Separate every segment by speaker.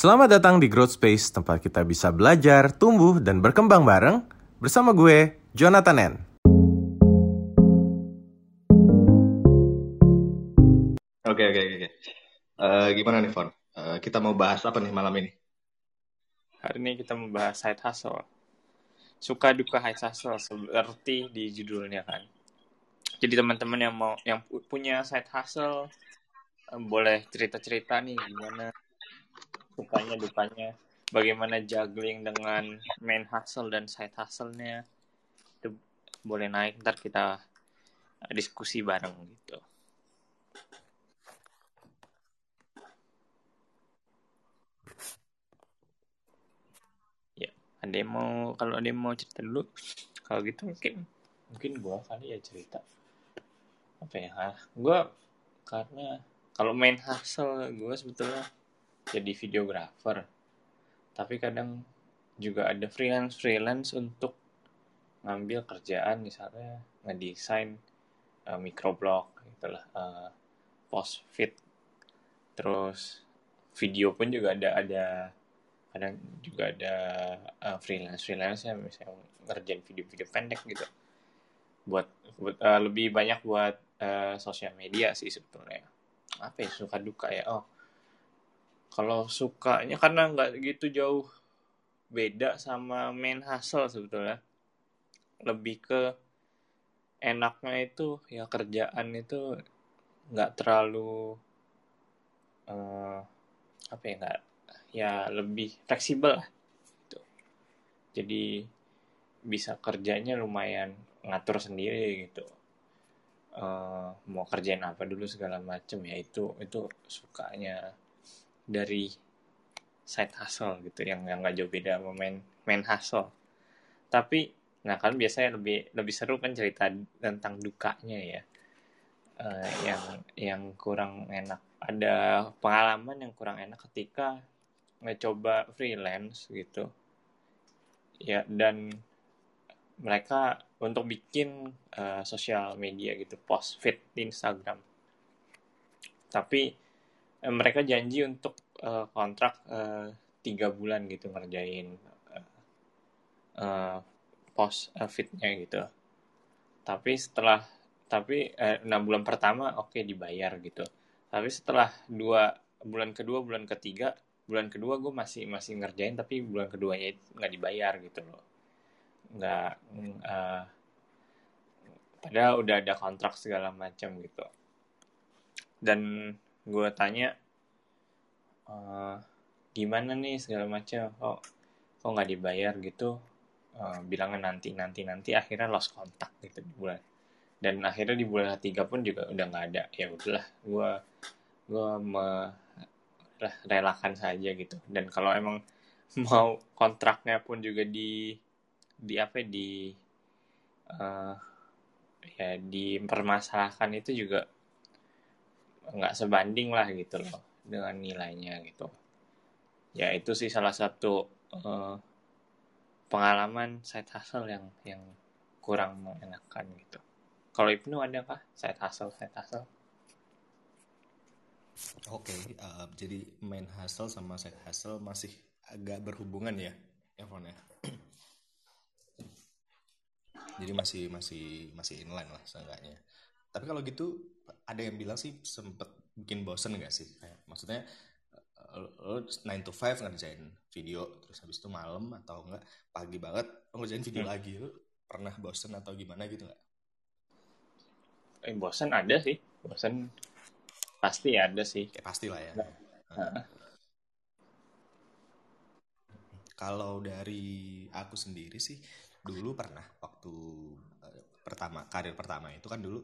Speaker 1: Selamat datang di Growth Space, tempat kita bisa belajar, tumbuh, dan berkembang bareng bersama gue, Jonathan N.
Speaker 2: Oke, oke, oke. Uh, gimana nih, Fon? Uh, kita mau bahas apa nih malam ini?
Speaker 3: Hari ini kita membahas side hustle. Suka duka side hustle seperti di judulnya kan. Jadi teman-teman yang mau yang punya side hustle boleh cerita-cerita nih gimana sukanya dukanya. Bagaimana juggling dengan main hustle dan side hustle-nya itu boleh naik. Ntar kita diskusi bareng gitu. Ya ada yang mau kalau ada yang mau cerita dulu kalau gitu mungkin mungkin gua kali ya cerita. Apa ya? Gua karena kalau main hustle gue sebetulnya jadi videografer tapi kadang juga ada freelance freelance untuk ngambil kerjaan misalnya ngedesain uh, microblog itulah uh, post fit terus video pun juga ada ada kadang juga ada uh, freelance freelance yang misalnya ngerjain video-video pendek gitu. Buat, buat uh, lebih banyak buat uh, sosial media sih sebetulnya. Apa ya suka duka ya? Oh kalau sukanya karena nggak gitu jauh beda sama main hustle sebetulnya. Lebih ke enaknya itu ya kerjaan itu nggak terlalu uh, apa ya nggak ya lebih fleksibel lah. Gitu. jadi bisa kerjanya lumayan ngatur sendiri gitu. Uh, mau kerjain apa dulu segala macem ya itu itu sukanya dari side hustle gitu yang yang nggak jauh beda sama main main hustle. Tapi nah kan biasanya lebih lebih seru kan cerita tentang dukanya ya. Uh, yang yang kurang enak. Ada pengalaman yang kurang enak ketika ngecoba freelance gitu. Ya dan mereka untuk bikin uh, sosial media gitu post feed di Instagram. Tapi mereka janji untuk uh, kontrak tiga uh, bulan gitu ngerjain uh, uh, post uh, feednya gitu. Tapi setelah tapi enam uh, bulan pertama oke okay, dibayar gitu. Tapi setelah dua bulan kedua bulan ketiga bulan kedua gue masih masih ngerjain tapi bulan keduanya nggak dibayar gitu loh. Nggak uh, padahal udah ada kontrak segala macam gitu. Dan gue tanya uh, gimana nih segala macam? Kok kok nggak dibayar gitu? Uh, bilangnya nanti nanti nanti akhirnya lost kontak gitu di bulan. Dan akhirnya di bulan ketiga pun juga udah nggak ada. Ya udahlah gue gue me relakan saja gitu. Dan kalau emang mau kontraknya pun juga di di apa ya, di uh, ya dipermasalahkan itu juga nggak sebanding lah gitu loh dengan nilainya gitu. Ya itu sih salah satu uh, pengalaman side hustle yang yang kurang mengenakan gitu. Kalau Ibnu ada kah side hustle side hustle?
Speaker 2: Oke, okay, uh, jadi main hustle sama side hustle masih agak berhubungan ya, Evan ya? Jadi masih masih masih inline lah seenggaknya tapi kalau gitu ada yang bilang sih sempet bikin bosen gak sih kayak maksudnya eh, lo 9 to 5 ngerjain video terus habis itu malam atau enggak pagi banget lo ngerjain video hmm. lagi lo pernah bosen atau gimana gitu nggak?
Speaker 3: Eh bosen ada sih bosen pasti ada sih
Speaker 2: kayak pasti lah ya nah. kalau dari aku sendiri sih dulu pernah waktu uh, pertama karir pertama itu kan dulu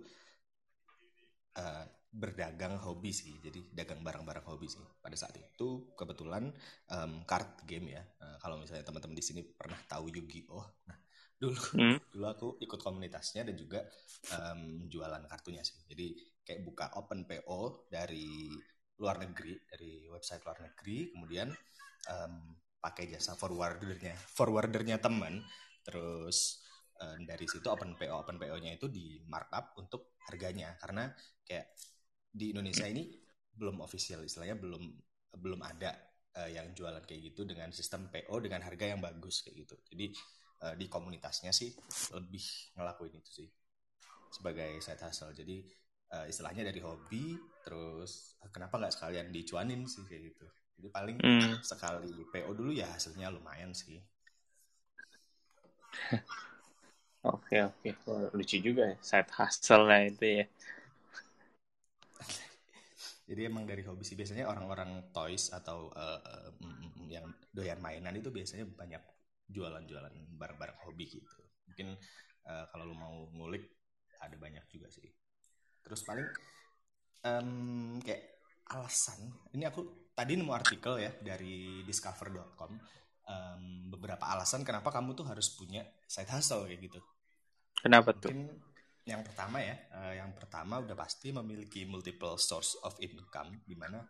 Speaker 2: uh, berdagang hobi sih jadi dagang barang-barang hobi sih. Pada saat itu kebetulan um, card game ya. Uh, kalau misalnya teman-teman di sini pernah tahu Yu-Gi-Oh! Nah dulu hmm. dulu aku ikut komunitasnya dan juga um, jualan kartunya sih. Jadi kayak buka open PO dari luar negeri dari website luar negeri kemudian um, pakai jasa forwardernya. Forwardernya teman terus uh, dari situ open PO open PO-nya itu di markup untuk harganya. Karena kayak di Indonesia ini belum official istilahnya belum belum ada uh, yang jualan kayak gitu dengan sistem PO dengan harga yang bagus kayak gitu. Jadi uh, di komunitasnya sih lebih ngelakuin itu sih sebagai side hustle. Jadi uh, istilahnya dari hobi terus kenapa nggak sekalian dicuanin sih kayak gitu. Jadi paling hmm. sekali PO dulu ya hasilnya lumayan sih.
Speaker 3: Oke oke, oh, lucu juga ya side hustle lah itu ya.
Speaker 2: Jadi emang dari hobi sih biasanya orang-orang toys atau uh, uh, yang doyan mainan itu biasanya banyak jualan-jualan barang-barang hobi gitu. Mungkin uh, kalau lu mau ngulik ada banyak juga sih. Terus paling um, kayak alasan ini aku tadi nemu artikel ya dari discover.com um, beberapa alasan kenapa kamu tuh harus punya side hustle kayak gitu.
Speaker 3: Kenapa tuh?
Speaker 2: Yang pertama ya, uh, yang pertama udah pasti memiliki multiple source of income, di mana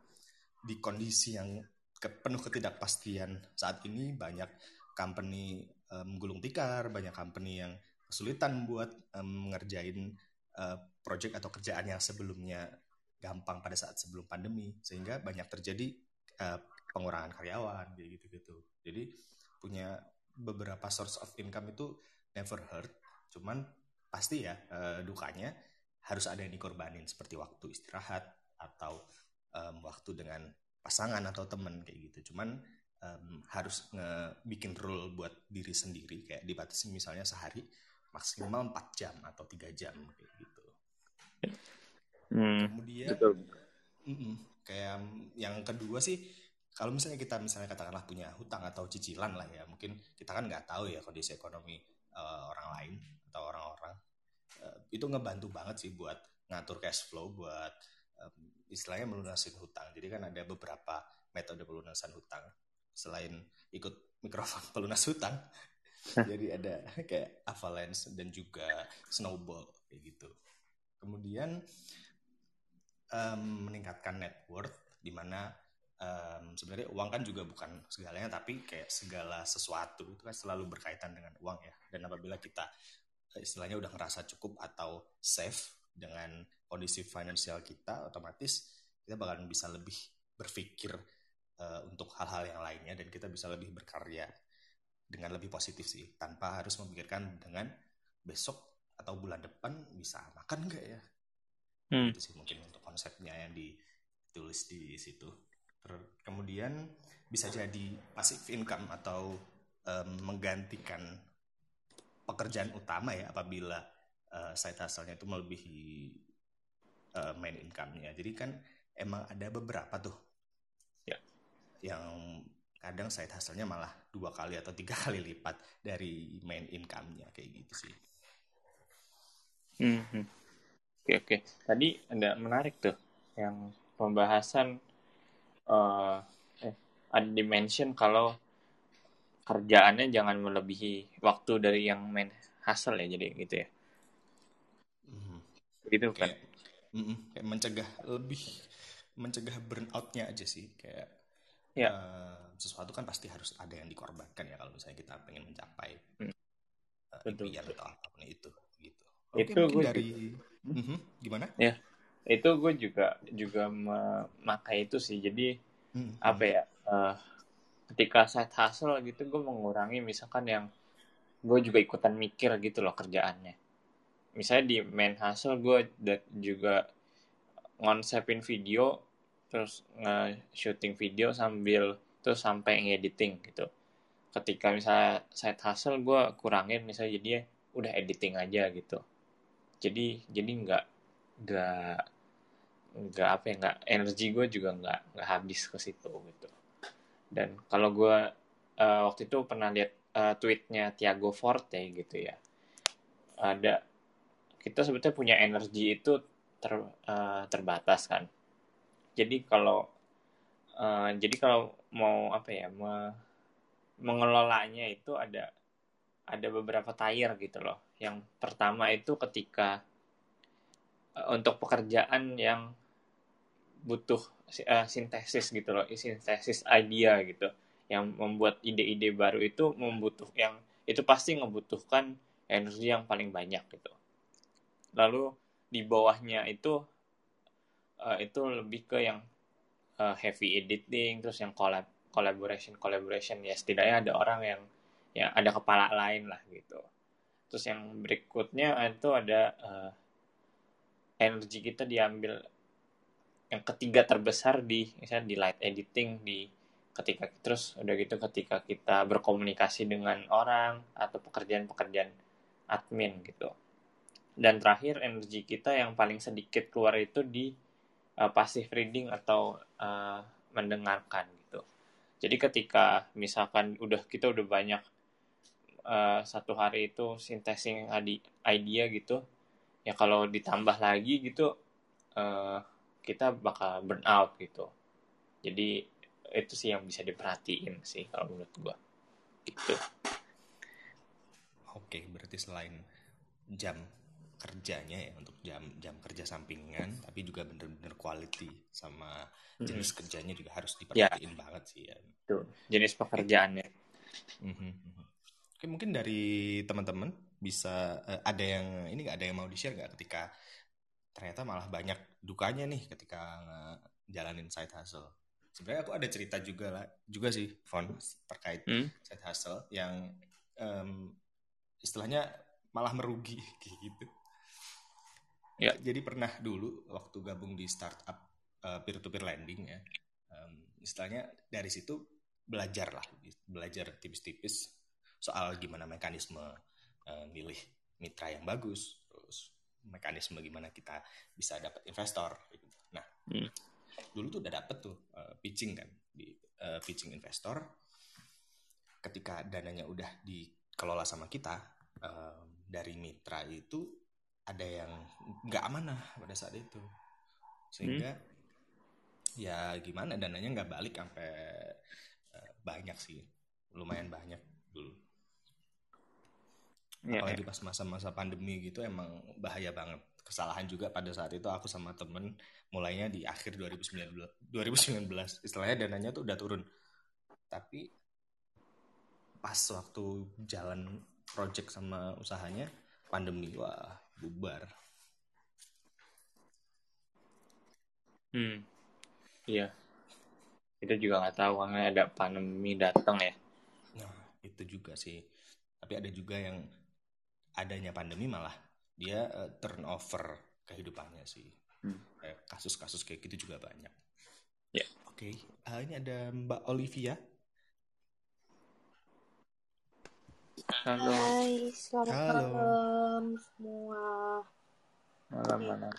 Speaker 2: di kondisi yang ke, penuh ketidakpastian saat ini banyak company um, tikar, banyak company yang kesulitan buat um, uh, project atau kerjaan yang sebelumnya gampang pada saat sebelum pandemi, sehingga banyak terjadi uh, pengurangan karyawan, gitu-gitu. Jadi punya beberapa source of income itu never hurt Cuman pasti ya uh, dukanya harus ada yang dikorbanin seperti waktu istirahat atau um, waktu dengan pasangan atau temen kayak gitu. Cuman um, harus bikin rule buat diri sendiri kayak dibatasi misalnya sehari maksimal 4 jam atau tiga jam kayak gitu. Hmm, Kemudian betul. Mm -mm, kayak yang kedua sih kalau misalnya kita misalnya katakanlah punya hutang atau cicilan lah ya mungkin kita kan nggak tahu ya kondisi ekonomi uh, orang lain atau orang-orang uh, itu ngebantu banget sih buat ngatur cash flow buat um, istilahnya melunasin hutang. Jadi kan ada beberapa metode pelunasan hutang selain ikut mikrofon pelunas hutang. Jadi ada kayak avalanche dan juga snowball kayak gitu. Kemudian um, meningkatkan net worth di mana um, sebenarnya uang kan juga bukan segalanya tapi kayak segala sesuatu itu kan selalu berkaitan dengan uang ya. Dan apabila kita istilahnya udah ngerasa cukup atau safe dengan kondisi finansial kita, otomatis kita bakalan bisa lebih berpikir uh, untuk hal-hal yang lainnya dan kita bisa lebih berkarya dengan lebih positif sih, tanpa harus memikirkan dengan besok atau bulan depan bisa makan nggak ya? Hmm. Itu sih mungkin untuk konsepnya yang ditulis di situ. Kemudian bisa jadi passive income atau um, menggantikan pekerjaan utama ya apabila uh, side hustle-nya itu melebihi uh, main income-nya. Jadi kan emang ada beberapa tuh ya. yang kadang side hustle-nya malah dua kali atau tiga kali lipat dari main income-nya kayak gitu sih.
Speaker 3: Hmm, hmm. Oke oke. Tadi ada menarik tuh yang pembahasan uh, eh ada dimension kalau kerjaannya jangan melebihi waktu dari yang main hasil ya jadi gitu ya
Speaker 2: mm-hmm. gitu kan mm-hmm. kayak mencegah lebih mencegah burnoutnya aja sih kayak ya. uh, sesuatu kan pasti harus ada yang dikorbankan ya kalau misalnya kita pengen mencapai hmm. uh, impian atau apa pun itu gitu
Speaker 3: Oke, itu mungkin dari juga, mm-hmm.
Speaker 2: gimana
Speaker 3: ya itu gue juga juga memakai itu sih jadi mm-hmm. apa ya uh, ketika side hustle gitu gue mengurangi misalkan yang gue juga ikutan mikir gitu loh kerjaannya. Misalnya di main hustle gue juga ngonsepin video terus nge-shooting video sambil terus sampai ngediting gitu. Ketika misalnya side hustle gue kurangin misalnya jadi udah editing aja gitu. Jadi jadi nggak nggak nggak apa ya nggak energi gue juga nggak nggak habis ke situ gitu dan kalau gue uh, waktu itu pernah lihat uh, tweetnya Tiago Forte gitu ya. Ada kita sebetulnya punya energi itu ter, uh, terbatas kan. Jadi kalau uh, jadi kalau mau apa ya me, mengelolanya itu ada ada beberapa tier gitu loh. Yang pertama itu ketika untuk pekerjaan yang butuh uh, sintesis gitu loh, sintesis idea gitu, yang membuat ide-ide baru itu membutuh yang itu pasti membutuhkan energi yang paling banyak gitu. Lalu di bawahnya itu uh, itu lebih ke yang uh, heavy editing, terus yang collab collaboration collaboration. Ya setidaknya ada orang yang ya ada kepala lain lah gitu. Terus yang berikutnya itu ada uh, energi kita diambil yang ketiga terbesar di misalnya di light editing di ketika terus udah gitu ketika kita berkomunikasi dengan orang atau pekerjaan-pekerjaan admin gitu. Dan terakhir energi kita yang paling sedikit keluar itu di uh, passive reading atau uh, mendengarkan gitu. Jadi ketika misalkan udah kita udah banyak uh, satu hari itu sintesing idea gitu ya kalau ditambah lagi gitu uh, kita bakal burn out gitu jadi itu sih yang bisa diperhatiin sih kalau menurut gua gitu
Speaker 2: oke berarti selain jam kerjanya ya untuk jam jam kerja sampingan tapi juga bener-bener quality sama jenis hmm. kerjanya juga harus ya. diperhatiin ya. banget sih ya
Speaker 3: Tuh, jenis pekerjaannya
Speaker 2: hmm. oke mungkin dari teman-teman bisa uh, ada yang ini nggak ada yang mau di share nggak ketika ternyata malah banyak dukanya nih ketika jalanin side hustle. Sebenarnya aku ada cerita juga lah juga sih Fon terkait hmm? side hustle yang um, istilahnya malah merugi gitu. Ya. Jadi pernah dulu waktu gabung di startup uh, peer to peer lending ya um, istilahnya dari situ belajar lah belajar tipis-tipis soal gimana mekanisme uh, milih mitra yang bagus mekanisme gimana kita bisa dapat investor gitu. nah hmm dulu tuh udah dapet tuh uh, pitching kan di uh, pitching investor ketika dananya udah dikelola sama kita uh, dari mitra itu ada yang nggak amanah pada saat itu sehingga hmm. ya gimana dananya nggak balik sampai uh, banyak sih lumayan banyak dulu ya, apalagi ya. pas masa-masa pandemi gitu emang bahaya banget. Kesalahan juga pada saat itu aku sama temen mulainya di akhir 2019 2019 istilahnya dananya tuh udah turun. Tapi pas waktu jalan project sama usahanya pandemi wah bubar.
Speaker 3: Hmm. Iya. Kita juga nggak tahu karena ada pandemi datang ya.
Speaker 2: Nah itu juga sih. Tapi ada juga yang adanya pandemi malah dia uh, turnover kehidupannya sih hmm. kasus-kasus kayak gitu juga banyak
Speaker 3: ya yeah.
Speaker 2: oke okay. uh, ini ada Mbak Olivia
Speaker 4: Halo. Hai, selamat Halo. malam semua.
Speaker 3: Malam mana?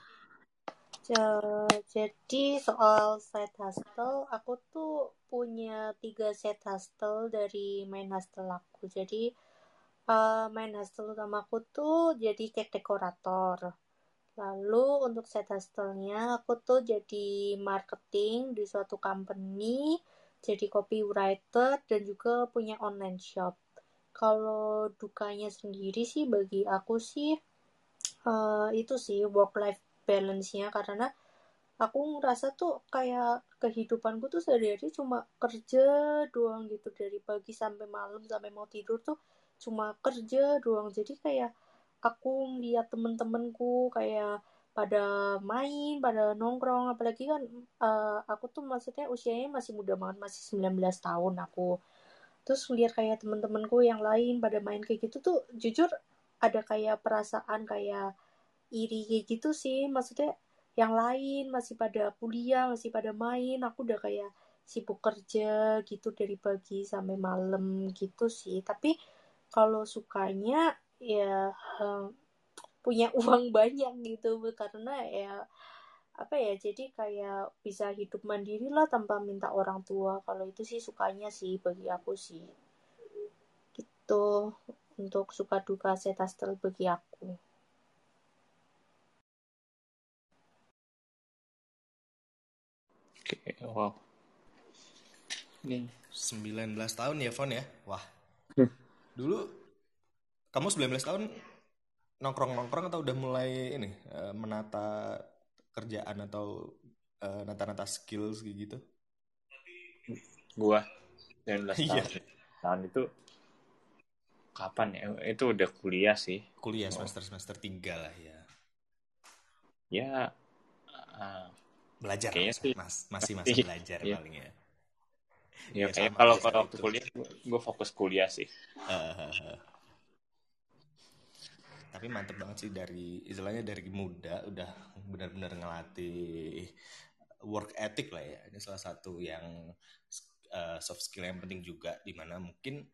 Speaker 4: Jadi soal side hustle, aku tuh punya tiga set hustle dari main hustle aku. Jadi uh, main hustle utamaku tuh jadi cake dekorator. Lalu untuk set hustle-nya aku tuh jadi marketing di suatu company, jadi copywriter dan juga punya online shop. Kalau dukanya sendiri sih bagi aku sih uh, itu sih work life balance-nya karena aku ngerasa tuh kayak kehidupanku tuh sehari-hari cuma kerja doang gitu dari pagi sampai malam sampai mau tidur tuh cuma kerja doang jadi kayak aku lihat temen-temenku kayak pada main, pada nongkrong, apalagi kan uh, aku tuh maksudnya usianya masih muda banget, masih 19 tahun aku. Terus lihat kayak temen-temenku yang lain pada main kayak gitu tuh jujur ada kayak perasaan kayak iri kayak gitu sih, maksudnya yang lain masih pada kuliah, masih pada main, aku udah kayak sibuk kerja gitu dari pagi sampai malam gitu sih. Tapi kalau sukanya ya um, punya uang banyak gitu karena ya apa ya jadi kayak bisa hidup mandiri lah tanpa minta orang tua kalau itu sih sukanya sih bagi aku sih gitu untuk suka duka setastel bagi aku
Speaker 3: Oke, wow.
Speaker 2: Ini 19 tahun ya, Fon ya? Wah. Hmm dulu kamu 19 tahun nongkrong-nongkrong atau udah mulai ini uh, menata kerjaan atau uh, nata-nata skills gitu?
Speaker 3: Gua 19 iya. tahun. Tahun itu kapan ya? Itu udah kuliah sih.
Speaker 2: Kuliah semester semester tiga lah ya.
Speaker 3: Ya
Speaker 2: uh, belajar kayaknya sih, mas, masih masih belajar ya. paling ya.
Speaker 3: Ya
Speaker 2: Ya,
Speaker 3: kalau kalau waktu kuliah gue fokus kuliah sih.
Speaker 2: Tapi mantep banget sih dari istilahnya dari muda udah benar-benar ngelatih work ethic lah ya. Ini salah satu yang uh, soft skill yang penting juga di mana mungkin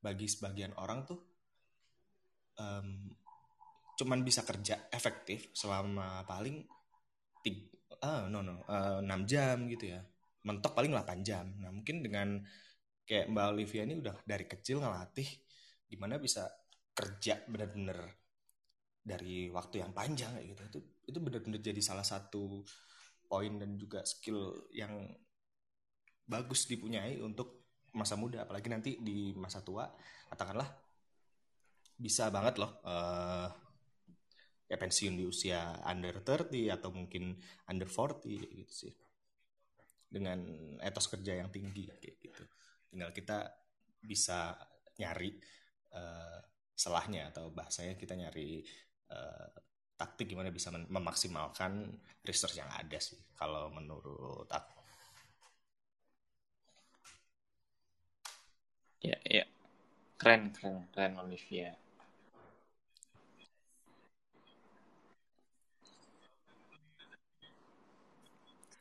Speaker 2: bagi sebagian orang tuh em, cuman bisa kerja efektif selama paling tiga, ah no no eh, 6 jam gitu ya mentok paling 8 jam. Nah mungkin dengan kayak Mbak Olivia ini udah dari kecil ngelatih gimana bisa kerja bener-bener dari waktu yang panjang kayak gitu. Itu itu bener-bener jadi salah satu poin dan juga skill yang bagus dipunyai untuk masa muda. Apalagi nanti di masa tua katakanlah bisa banget loh eh ya pensiun di usia under 30 atau mungkin under 40 gitu sih dengan etos kerja yang tinggi kayak gitu. Tinggal kita bisa nyari eh, selahnya atau bahasanya kita nyari eh, taktik gimana bisa memaksimalkan research yang ada sih kalau menurut aku.
Speaker 3: Ya ya. Keren keren keren Olivia.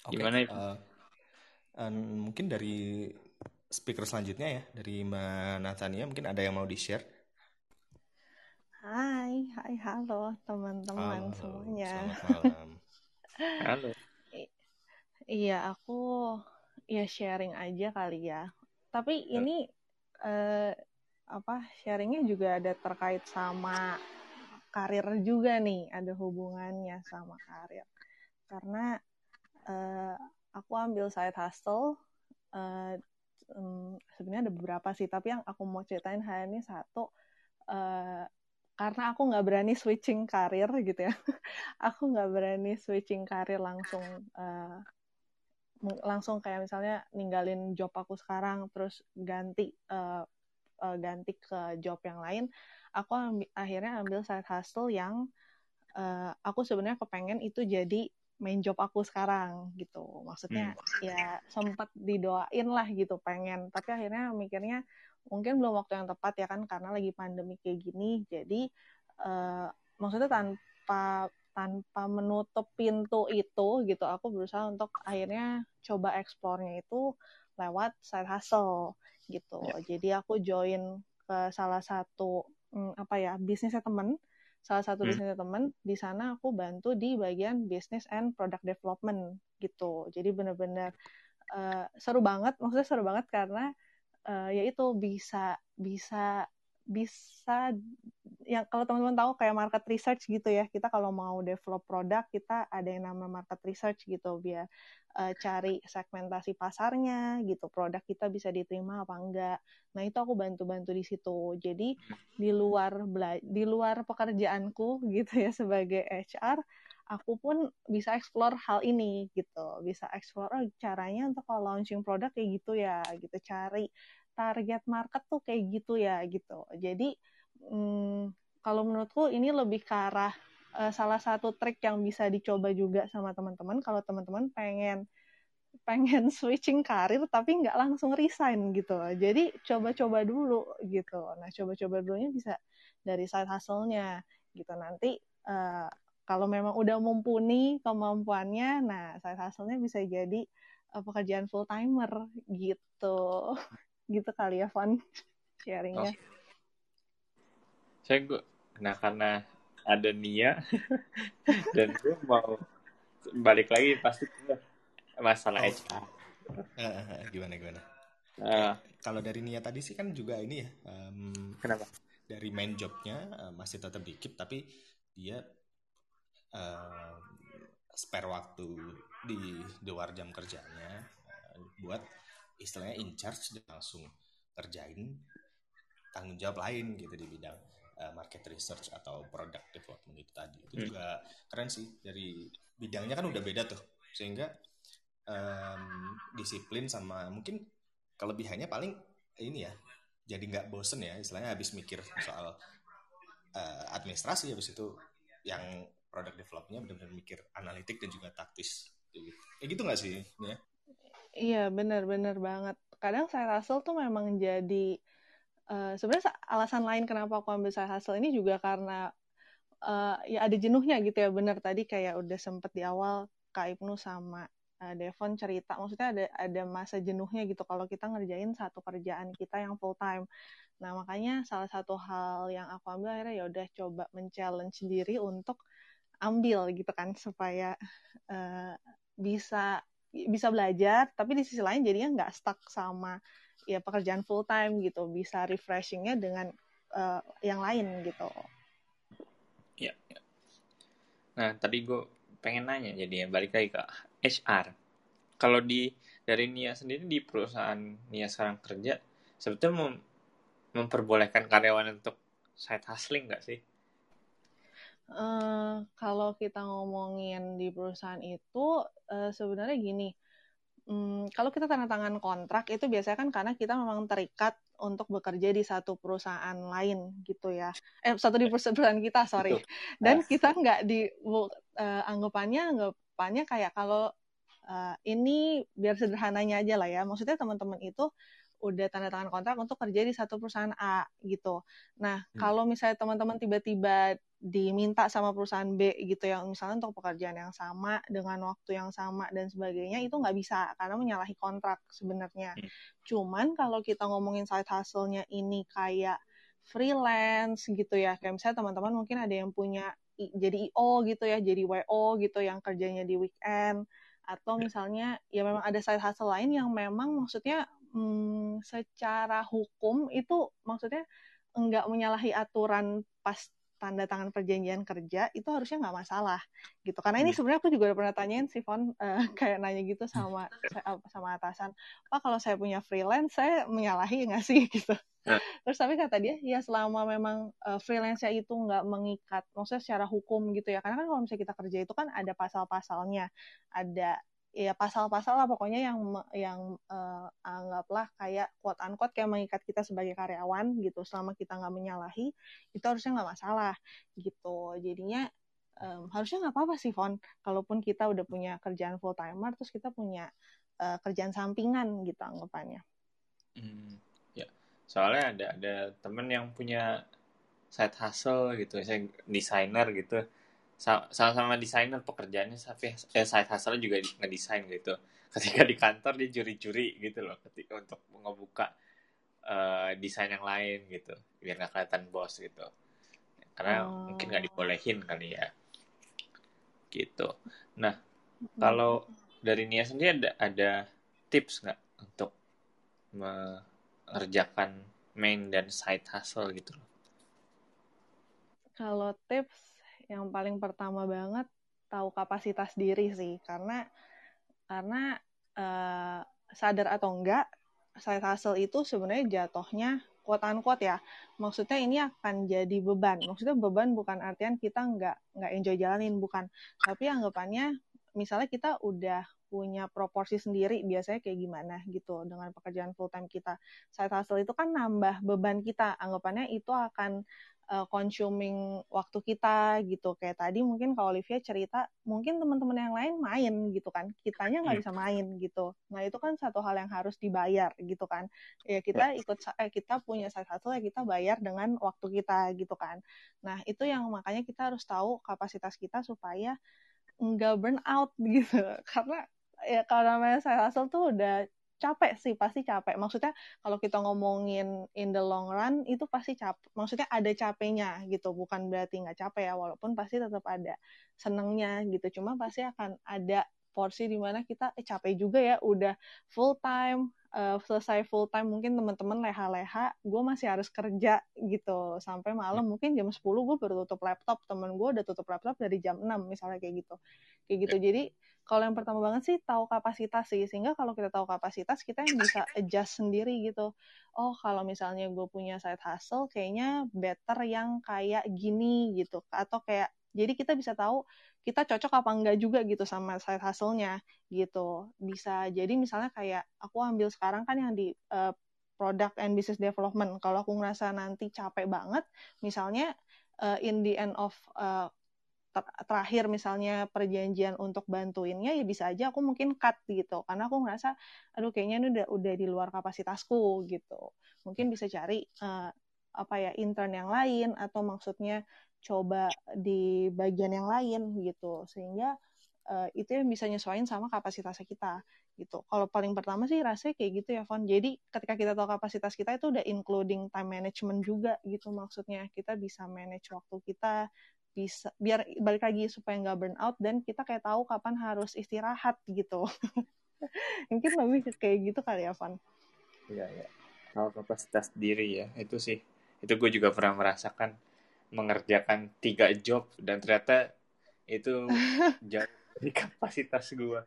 Speaker 2: Oke,
Speaker 3: Gimana itu?
Speaker 2: eh, em, mungkin dari speaker selanjutnya ya dari Mbak Natania mungkin ada yang mau di share
Speaker 5: Hai, hai, halo teman-teman
Speaker 2: Halo,
Speaker 5: semuanya.
Speaker 2: selamat malam
Speaker 3: halo
Speaker 5: I- Iya, aku ya sharing aja kali ya. Tapi ini eh, apa sharingnya juga ada terkait sama karir juga nih, ada hubungannya sama karir. Karena eh, aku ambil side hustle, eh, em, sebenarnya ada beberapa sih, tapi yang aku mau ceritain hari ini satu. eh, karena aku nggak berani switching karir gitu ya aku nggak berani switching karir langsung meng- langsung kayak misalnya ninggalin job aku sekarang terus ganti eh, eh, ganti ke job yang lain aku ambi- akhirnya ambil side hustle yang eh, aku sebenarnya kepengen itu jadi main job aku sekarang gitu. Maksudnya ya sempat didoain lah gitu pengen. Tapi akhirnya mikirnya mungkin belum waktu yang tepat ya kan karena lagi pandemi kayak gini. Jadi eh, maksudnya tanpa tanpa menutup pintu itu gitu aku berusaha untuk akhirnya coba eksplornya itu lewat side hustle gitu. Jadi aku join ke salah satu mm, apa ya bisnisnya temen salah satu
Speaker 3: Hmm.
Speaker 5: bisnisnya temen di sana aku bantu di bagian business and product development gitu jadi bener-bener eh, seru banget maksudnya seru banget karena eh, ya itu bisa bisa bisa yang kalau teman-teman tahu kayak market research gitu ya kita kalau mau develop produk kita ada yang namanya market research gitu biar eh, cari segmentasi pasarnya gitu produk kita bisa diterima apa enggak. Nah itu aku bantu-bantu di situ. Jadi di luar di luar pekerjaanku gitu ya sebagai HR aku pun bisa explore hal ini gitu. Bisa explore oh, caranya untuk launching produk kayak gitu ya gitu. Cari target market tuh kayak gitu ya gitu. Jadi hmm, kalau menurutku ini lebih ke arah eh, salah satu trik yang bisa dicoba juga sama teman-teman kalau teman-teman pengen pengen switching karir tapi nggak langsung resign gitu. Jadi coba-coba dulu gitu. Nah coba-coba dulunya bisa dari side hustle-nya gitu. Nanti eh, kalau memang udah mumpuni kemampuannya nah side hustle-nya bisa jadi eh, pekerjaan full timer gitu gitu kali ya Von sharingnya.
Speaker 3: Saya gue nah karena ada Nia dan gue mau balik lagi pasti masalah
Speaker 2: Oh.
Speaker 3: HR
Speaker 2: gimana gimana?
Speaker 3: Eh,
Speaker 2: kalau dari Nia tadi sih kan juga ini ya em,
Speaker 3: kenapa?
Speaker 2: dari main jobnya eh, masih tetap dikit tapi dia em, spare waktu di di luar jam kerjanya buat istilahnya in charge dan langsung kerjain tanggung jawab lain gitu di bidang eh, market research atau product development itu tadi. Itu
Speaker 3: Hmm.
Speaker 2: juga keren sih dari bidangnya kan udah beda tuh. Sehingga em, disiplin sama mungkin kelebihannya paling ini ya jadi nggak bosen ya istilahnya habis mikir soal eh, administrasi habis itu yang product developnya benar-benar mikir analitik dan juga taktis. Gitu. Kayak gitu nggak sih ya
Speaker 5: Iya benar-benar banget. kadang side hustle tuh memang jadi uh, sebenarnya alasan lain kenapa aku ambil side hustle ini juga karena uh, ya ada jenuhnya gitu ya bener tadi kayak udah sempet di awal Kak Ibnu sama uh, Devon cerita maksudnya ada ada masa jenuhnya gitu kalau kita ngerjain satu kerjaan kita yang full time nah makanya salah satu hal yang aku ambil akhirnya ya udah coba men-challenge diri untuk ambil gitu kan supaya uh, bisa bisa belajar tapi di sisi lain jadinya nggak stuck sama ya pekerjaan full time gitu bisa refreshingnya dengan uh, yang lain gitu
Speaker 3: ya, nah tadi gue pengen nanya jadi ya balik lagi ke HR. Kalau di dari Nia sendiri di perusahaan Nia sekarang kerja, sebetulnya mem memperbolehkan karyawan untuk side hustling nggak sih?
Speaker 5: Uh, kalau kita ngomongin di perusahaan itu uh, sebenarnya gini, um, kalau kita tanda tangan kontrak itu biasanya kan karena kita memang terikat untuk bekerja di satu perusahaan lain gitu ya, eh satu di perusahaan kita sorry, dan kita nggak di uh, anggapannya nggak depannya kayak kalau uh, ini biar sederhananya aja lah ya. Maksudnya teman-teman itu udah tanda tangan kontrak untuk kerja di satu perusahaan A gitu. Nah, hmm. kalau misalnya teman-teman tiba-tiba diminta sama perusahaan B gitu yang misalnya untuk pekerjaan yang sama dengan waktu yang sama dan sebagainya itu nggak bisa karena menyalahi kontrak sebenarnya. Hmm. Cuman kalau kita ngomongin side hustle-nya ini kayak freelance gitu ya, kayak misalnya teman-teman mungkin ada yang punya jadi IO gitu ya, jadi WO gitu yang kerjanya di weekend atau ya. misalnya ya memang ada side hustle lain yang memang maksudnya hmm, secara hukum itu maksudnya enggak menyalahi aturan pas tanda tangan perjanjian kerja itu harusnya nggak masalah gitu. Karena ini hmm. sebenarnya aku juga udah pernah tanyain si Fon uh, kayak nanya gitu sama sama atasan pak kalau saya punya freelance saya menyalahi nggak sih? Gitu. Terus tapi kata dia ya selama memang uh, freelance-nya itu nggak mengikat maksudnya secara hukum gitu ya. Karena kan kalau misalnya kita kerja itu kan ada pasal-pasalnya ada ya pasal-pasal lah pokoknya yang yang uh, anggaplah kayak quote unquote kayak mengikat kita sebagai karyawan gitu selama kita nggak menyalahi itu harusnya nggak masalah gitu. Jadinya um, harusnya nggak apa-apa sih Fon. Kalaupun kita udah punya kerjaan full timer terus kita punya uh, kerjaan sampingan gitu anggapannya.
Speaker 3: Hmm, ya. Soalnya ada ada temen yang punya side hustle gitu saya desainer gitu sama-sama desainer pekerjaannya tapi eh, side hustle juga ngedesain gitu. Ketika di kantor dia juri-juri gitu loh ketika untuk ngebuka uh, desain yang lain gitu biar nggak kelihatan bos gitu. Karena oh. mungkin nggak dibolehin kali ya. Gitu. Nah kalau dari Nia sendiri ada ada tips nggak untuk mengerjakan main dan side hustle gitu loh?
Speaker 5: Kalau tips yang paling pertama banget tahu kapasitas diri sih. Karena karena uh, sadar atau enggak side hustle itu sebenarnya jatuhnya quote unquote ya. Maksudnya ini akan jadi beban. Maksudnya beban bukan artian kita nggak nggak enjoy jalanin bukan. Tapi anggapannya misalnya kita udah punya proporsi sendiri biasanya kayak gimana gitu dengan pekerjaan full time kita. Side hustle itu kan nambah beban kita. Anggapannya itu akan uh, consuming waktu kita gitu. Kayak tadi mungkin kalau Olivia cerita mungkin teman-teman yang lain main gitu kan. Kitanya nggak hmm. bisa main gitu. Nah itu kan satu hal yang harus dibayar gitu kan. Ya kita ikut eh, kita punya hustle ya kita bayar dengan waktu kita gitu kan. Nah itu yang makanya kita harus tahu kapasitas kita supaya nggak burn out gitu. Karena ya kalau namanya side hustle tuh udah capek sih pasti capek. Maksudnya kalau kita ngomongin in the long run itu pasti capek maksudnya ada capeknya gitu. Bukan berarti nggak capek ya walaupun pasti tetap ada senengnya gitu. Cuma pasti akan ada porsi di mana kita eh, capek juga ya udah full time uh, selesai full time. Mungkin teman-teman leha-leha gue masih harus kerja gitu. Sampai malam mungkin jam 10 gue baru tutup laptop. Temen gue udah tutup laptop dari jam 6 misalnya kayak gitu kayak gitu. Jadi kalau yang pertama banget sih tahu kapasitas sih. Sehingga kalau kita tahu kapasitas kita yang bisa adjust sendiri gitu. Oh kalau misalnya gue punya side hustle kayaknya better yang kayak gini gitu. Atau kayak jadi kita bisa tahu kita cocok apa enggak juga gitu sama side hustle-nya gitu. Bisa jadi misalnya kayak aku ambil sekarang kan yang di uh, product and business development. Kalau aku ngerasa nanti capek banget misalnya uh, in the end of uh, ter- terakhir misalnya perjanjian untuk bantuinnya ya bisa aja aku mungkin cut gitu karena aku ngerasa aduh kayaknya ini udah udah di luar kapasitasku gitu mungkin bisa cari uh, apa ya intern yang lain atau maksudnya coba di bagian yang lain gitu sehingga uh, itu yang bisa nyesuaiin sama kapasitasnya kita gitu. Kalau paling pertama sih rasanya kayak gitu ya, Fon. Jadi ketika kita tahu kapasitas kita itu udah including time management juga gitu maksudnya. Kita bisa manage waktu kita, bisa biar balik lagi supaya nggak burn out dan kita kayak tahu kapan harus istirahat gitu. Mungkin lebih kayak gitu kali ya, Fon.
Speaker 3: Iya, iya. Kalau kapasitas diri ya, itu sih. Itu gue juga pernah merasakan mengerjakan tiga job dan ternyata itu jauh dari kapasitas gue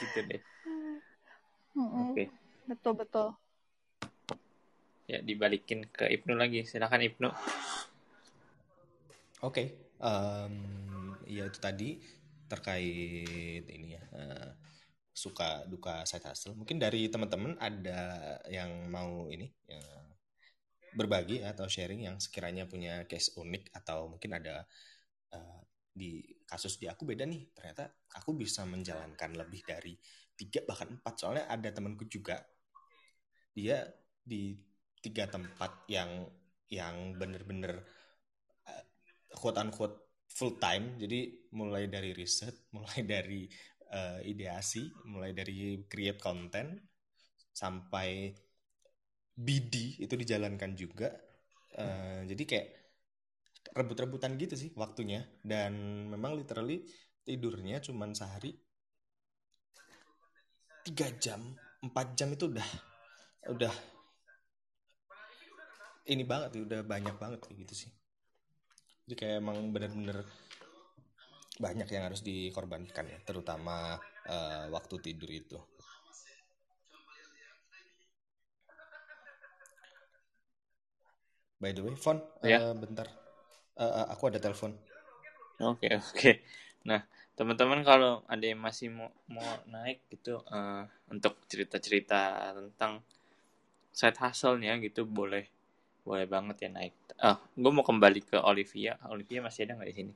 Speaker 3: gitu deh
Speaker 5: oke okay. betul betul
Speaker 3: ya dibalikin ke Ibnu lagi silakan Ibnu
Speaker 2: okay. um, ya itu tadi terkait ini ya uh, suka duka side hustle. Mungkin dari teman-teman ada yang mau ini ya, berbagi atau sharing yang sekiranya punya case unik atau mungkin ada uh, di kasus di aku beda nih. Ternyata aku bisa menjalankan lebih dari tiga bahkan empat. Soalnya ada temanku juga. Dia di tiga tempat yang yang bener-bener quote unquote full time. Jadi mulai dari riset mulai dari uh, ideasi mulai dari create content sampai BD itu dijalankan juga. Uh, jadi kayak rebut-rebutan gitu sih waktunya. Dan memang literally tidurnya cuman sehari tiga jam empat jam itu udah udah ini banget udah banyak banget gitu sih jadi kayak emang bener-bener banyak yang harus dikorbankan ya terutama uh, waktu tidur itu by the way Fon ya. uh, bentar uh, aku ada telepon.
Speaker 3: Oke okay, oke. Okay. Nah teman-teman kalau ada yang masih mau mau naik gitu uh, untuk cerita-cerita tentang side hustle-nya gitu boleh boleh banget ya naik. Ah, gue mau kembali ke Olivia. Olivia masih ada nggak di sini?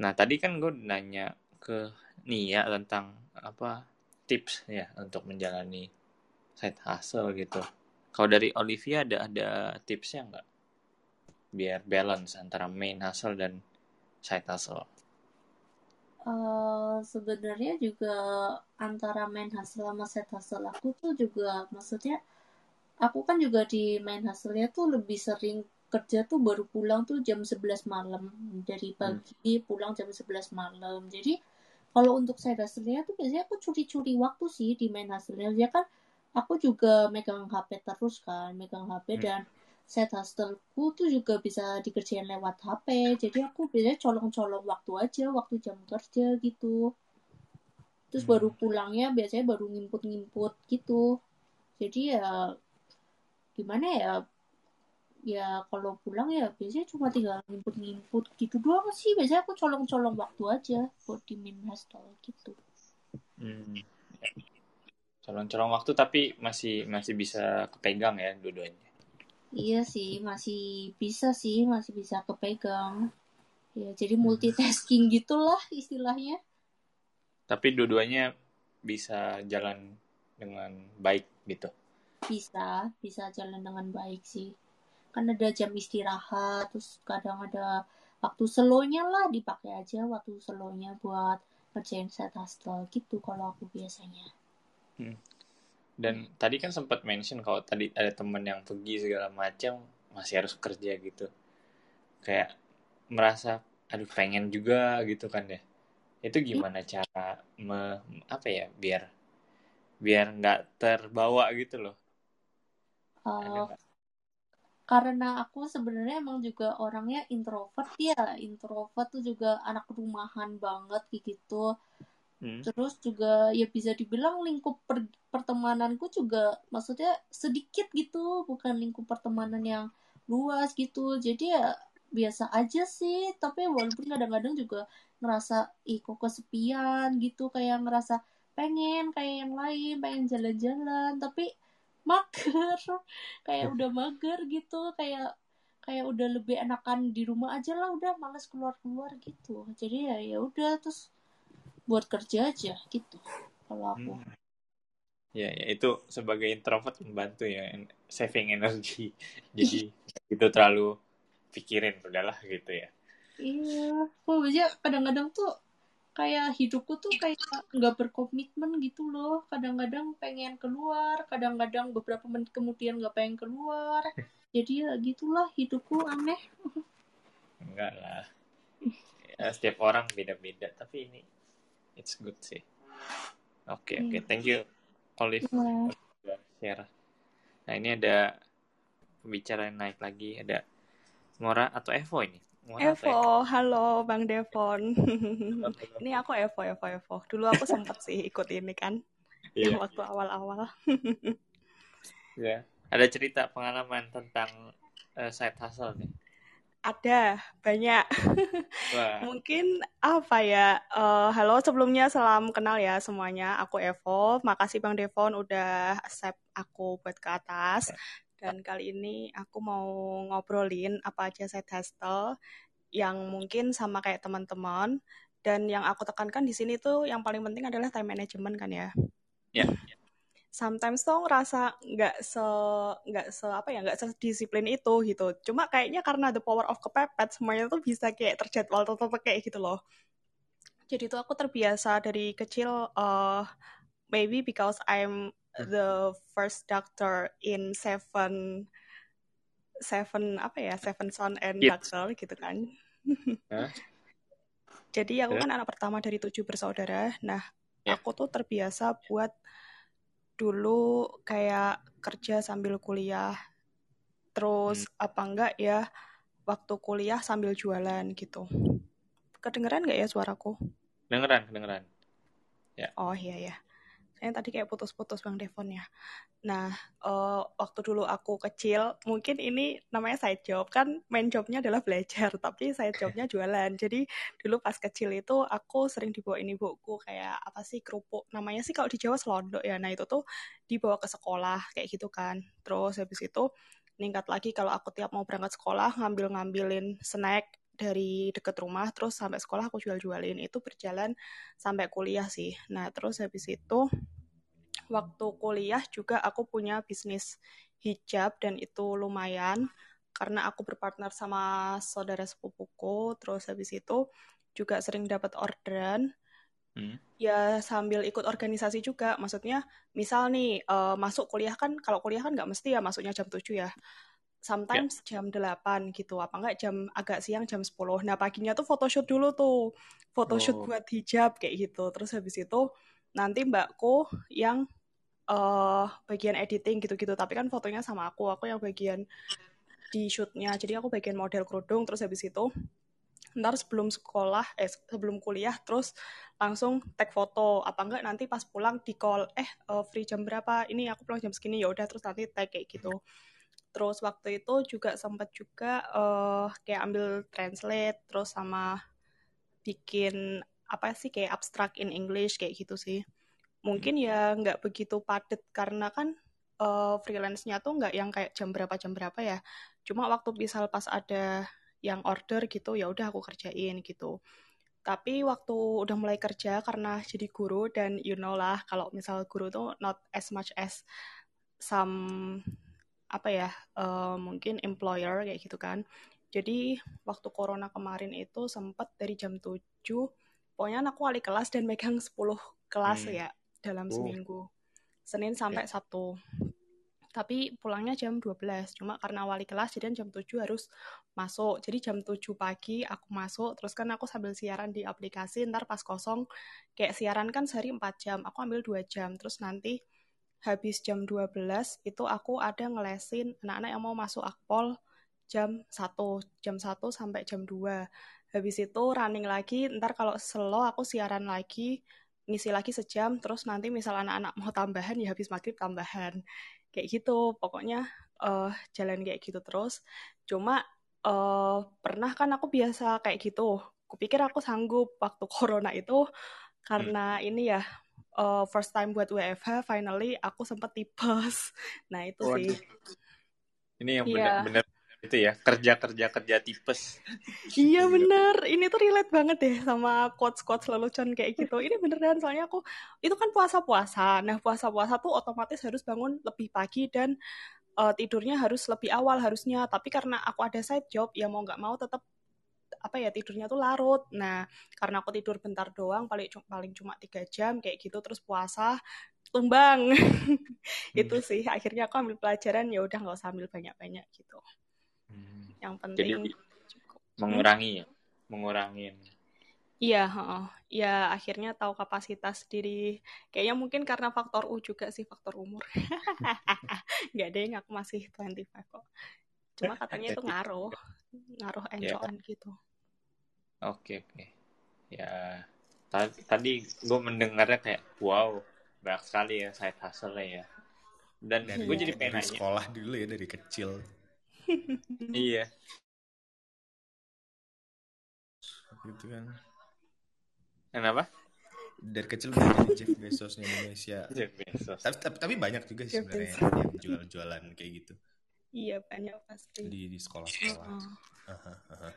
Speaker 3: Nah tadi kan gue nanya ke Nia tentang apa tips ya untuk menjalani side hustle gitu. Kalau dari Olivia ada ada tipsnya nggak? biar balance antara main hustle dan side hustle?
Speaker 4: Uh, sebenarnya juga antara main hustle sama side hustle aku tuh juga maksudnya aku kan juga di main hustle-nya tuh lebih sering kerja tuh baru pulang tuh jam 11 malam dari hmm. pagi hmm. pulang jam 11 malam jadi kalau untuk side hustle-nya tuh biasanya aku curi-curi waktu sih di main hustle-nya ya kan aku juga megang HP terus kan megang HP hmm. dan set hustle-ku tuh juga bisa dikerjain lewat HP jadi aku biasanya colong-colong waktu aja waktu jam kerja gitu terus baru hmm. pulangnya biasanya baru ngimput-ngimput gitu jadi ya gimana ya ya kalau pulang ya biasanya cuma tinggal ngimput-ngimput gitu doang sih biasanya aku colong-colong waktu aja buat di main hustle gitu
Speaker 3: hmm. colong-colong waktu tapi masih masih bisa kepegang ya dua-duanya
Speaker 4: Iya sih, masih bisa sih, masih bisa kepegang. Ya, jadi multitasking gitulah istilahnya.
Speaker 3: Tapi dua-duanya bisa jalan dengan baik gitu.
Speaker 4: Bisa, bisa jalan dengan baik sih. Kan ada jam istirahat, terus kadang ada waktu selonya lah dipakai aja waktu selonya buat kerjain set hustle gitu kalau aku biasanya.
Speaker 3: Hmm. Dan tadi kan sempat mention kalau tadi ada temen yang pergi segala macam masih harus kerja gitu. Kayak merasa aduh pengen juga gitu kan ya. Itu gimana cara me, apa ya biar biar nggak terbawa gitu loh
Speaker 4: uh, karena aku sebenarnya emang juga orangnya introvert ya introvert tuh juga anak rumahan banget gitu Hmm. Terus juga ya bisa dibilang lingkup per pertemananku juga maksudnya sedikit gitu, bukan lingkup pertemanan yang luas gitu. Jadi ya biasa aja sih, tapi walaupun kadang-kadang juga ngerasa ih kok kesepian gitu, kayak ngerasa pengen kayak yang lain, pengen jalan-jalan, tapi mager, kayak udah mager gitu, kayak kayak udah lebih enakan di rumah aja lah udah males keluar keluar gitu jadi ya ya udah terus buat kerja aja gitu kalau aku
Speaker 3: Hmm. Ya, ya itu sebagai introvert membantu ya saving energi. Jadi itu terlalu pikirin udahlah gitu ya.
Speaker 4: iya kok aja kadang-kadang tuh kayak hidupku tuh kayak nggak berkomitmen gitu loh kadang-kadang pengen keluar kadang-kadang beberapa menit kemudian nggak pengen keluar jadi ya gitulah hidupku aneh
Speaker 3: Enggak lah. Ya, setiap orang beda-beda tapi ini it's good sih. Oke, oke.
Speaker 4: Hmm.
Speaker 3: Thank you Olive
Speaker 4: Iya.
Speaker 3: udah share. Nah, ini ada pembicara yang naik lagi ada Mora atau Evo ini?
Speaker 6: Evo, halo Bang Devon.
Speaker 3: Evo?
Speaker 6: Ini aku Evo, Evo, Evo. Dulu aku sempet sih ikut ini kan,
Speaker 3: Iya.
Speaker 6: yang waktu awal-awal.
Speaker 3: Ya. Ada cerita pengalaman tentang eh, side hustle nih.
Speaker 6: Ada, banyak.
Speaker 3: Wah,
Speaker 6: Mungkin apa ya? eh, halo, sebelumnya salam kenal ya semuanya. Aku Evo. Makasih Bang Devon udah accept aku buat ke atas. Dan kali ini aku mau ngobrolin apa aja side hustle yang mungkin sama kayak teman-teman. Dan yang aku tekankan di sini tuh yang paling penting adalah time management kan ya.
Speaker 3: ya.
Speaker 6: sometimes tuh ngerasa nggak se nggak se apa ya nggak sedisiplin itu gitu cuma kayaknya karena the power of kepepet semuanya tuh bisa kayak terjadwal tetap kayak gitu loh jadi tuh aku terbiasa dari kecil uh, maybe because I'm the first doctor in seven seven apa ya seven son and
Speaker 3: Kids.
Speaker 6: doctor gitu kan
Speaker 3: Hah?
Speaker 6: jadi aku
Speaker 3: Ya.
Speaker 6: kan anak pertama dari tujuh bersaudara nah
Speaker 3: Ya.
Speaker 6: aku tuh terbiasa buat dulu kayak kerja sambil kuliah terus apa enggak ya waktu kuliah sambil jualan gitu kedengeran nggak ya suaraku
Speaker 3: Dengeran, dengeran.
Speaker 6: oh iya ya saya tadi kayak putus-putus bang Devon ya. Nah eh, waktu dulu aku kecil mungkin ini namanya side job. Kan main jobnya adalah belajar tapi side jobnya jualan. Jadi dulu pas kecil itu aku sering dibawain ibuku kayak apa sih kerupuk. Namanya sih kalau di Jawa selondok ya. Nah itu tuh dibawa ke sekolah kayak gitu kan. Terus habis itu meningkat lagi kalau aku tiap mau berangkat sekolah ngambil-ngambilin snack dari deket rumah terus sampai sekolah aku jual-jualin. Itu berjalan sampai kuliah sih. Nah terus habis itu waktu kuliah juga aku punya bisnis hijab dan itu lumayan. Karena aku berpartner sama saudara sepupuku terus habis itu juga sering dapat orderan.
Speaker 3: Hmm.
Speaker 6: ya sambil ikut organisasi juga. Maksudnya misal nih eh, masuk kuliah kan kalau kuliah kan nggak mesti ya masuknya jam 7 ya sometimes jam 8 gitu apa enggak jam agak siang jam 10 nah paginya tuh photoshoot dulu tuh.
Speaker 3: Oh.
Speaker 6: photoshoot buat hijab kayak gitu. Terus habis itu nanti mbakku yang eh bagian editing gitu-gitu. Tapi kan fotonya sama aku aku yang bagian di shootnya jadi aku bagian model kerudung. Terus habis itu ntar sebelum sekolah eh sebelum kuliah terus langsung tag foto. Apa enggak nanti pas pulang di call eh eh, free jam berapa? Ini aku pulang jam segini. Ya udah terus nanti tag kayak gitu terus waktu itu juga sempat juga eh kayak ambil translate terus sama bikin apa sih kayak abstract in English kayak gitu sih. Mungkin ya nggak begitu padat karena kan eh, freelance-nya tuh nggak yang kayak jam berapa jam berapa ya. Cuma waktu misal pas ada yang order gitu ya udah aku kerjain gitu. Tapi waktu udah mulai kerja karena jadi guru dan you know lah kalau misal guru tuh not as much as some apa ya eh, mungkin employer kayak gitu kan. Jadi waktu corona kemarin itu sempat dari jam 7 pokoknya aku wali kelas dan megang 10 kelas
Speaker 3: Hmm.
Speaker 6: ya dalam
Speaker 3: Oh.
Speaker 6: seminggu. Senin sampai Sabtu. Tapi pulangnya jam 12 cuma karena wali kelas jadi jam 7 harus masuk. Jadi jam 7 pagi aku masuk terus kan aku sambil siaran di aplikasi ntar pas kosong kayak siaran kan sehari 4 jam aku ambil 2 jam. Terus nanti habis jam 12 itu aku ada ngelesin anak-anak yang mau masuk akpol jam 1 jam 1 sampai jam 2 habis itu running lagi ntar kalau slow aku siaran lagi ngisi lagi sejam terus nanti misal anak-anak mau tambahan ya habis maghrib tambahan. Kayak gitu pokoknya eh jalan kayak gitu terus. Cuma eh pernah kan aku biasa kayak gitu. Kupikir aku sanggup waktu corona itu karena ini ya eh, first time buat WFH finally aku sempat tipes nah itu sih.
Speaker 3: Waduh. Ini yang
Speaker 6: Iya.
Speaker 3: benar-benar itu ya kerja kerja kerja tipes.
Speaker 6: Iya bener. Ini tuh relate banget deh sama quotes quotes lelucon kayak gitu. Ini beneran soalnya aku itu kan puasa puasa nah puasa puasa tuh otomatis harus bangun lebih pagi dan uh, tidurnya harus lebih awal harusnya. Tapi karena aku ada side job ya mau nggak mau tetap apa ya tidurnya tuh larut nah karena aku tidur bentar doang paling paling cuma tiga jam kayak gitu terus puasa tumbang hmm. itu sih akhirnya aku ambil pelajaran ya udah nggak usah ambil banyak banyak gitu Hmm. Yang penting Jadi,
Speaker 3: cukup. mengurangi ya, mengurangi.
Speaker 6: Iya, oh, ya akhirnya tahu kapasitas diri. Kayaknya mungkin karena faktor U juga sih faktor umur. Gak deh, aku masih 25 kok. Cuma katanya itu ngaruh, ngaruh ya. encoan yeah. gitu.
Speaker 3: Oke okay, oke. Okay. Ya tadi gue mendengarnya kayak wow banyak sekali ya saya hustle ya. Dan
Speaker 2: gue jadi pengen nanya. sekolah dulu ya dari kecil
Speaker 3: iya
Speaker 2: gitu kan
Speaker 3: kenapa
Speaker 2: dari kecil udah Jeff Bezosnya Indonesia Jeff Bezos tapi, tapi, tapi banyak juga sih sebenarnya yang, jual-jualan kayak gitu
Speaker 6: iya banyak pasti
Speaker 2: di di sekolah-sekolah oh. uh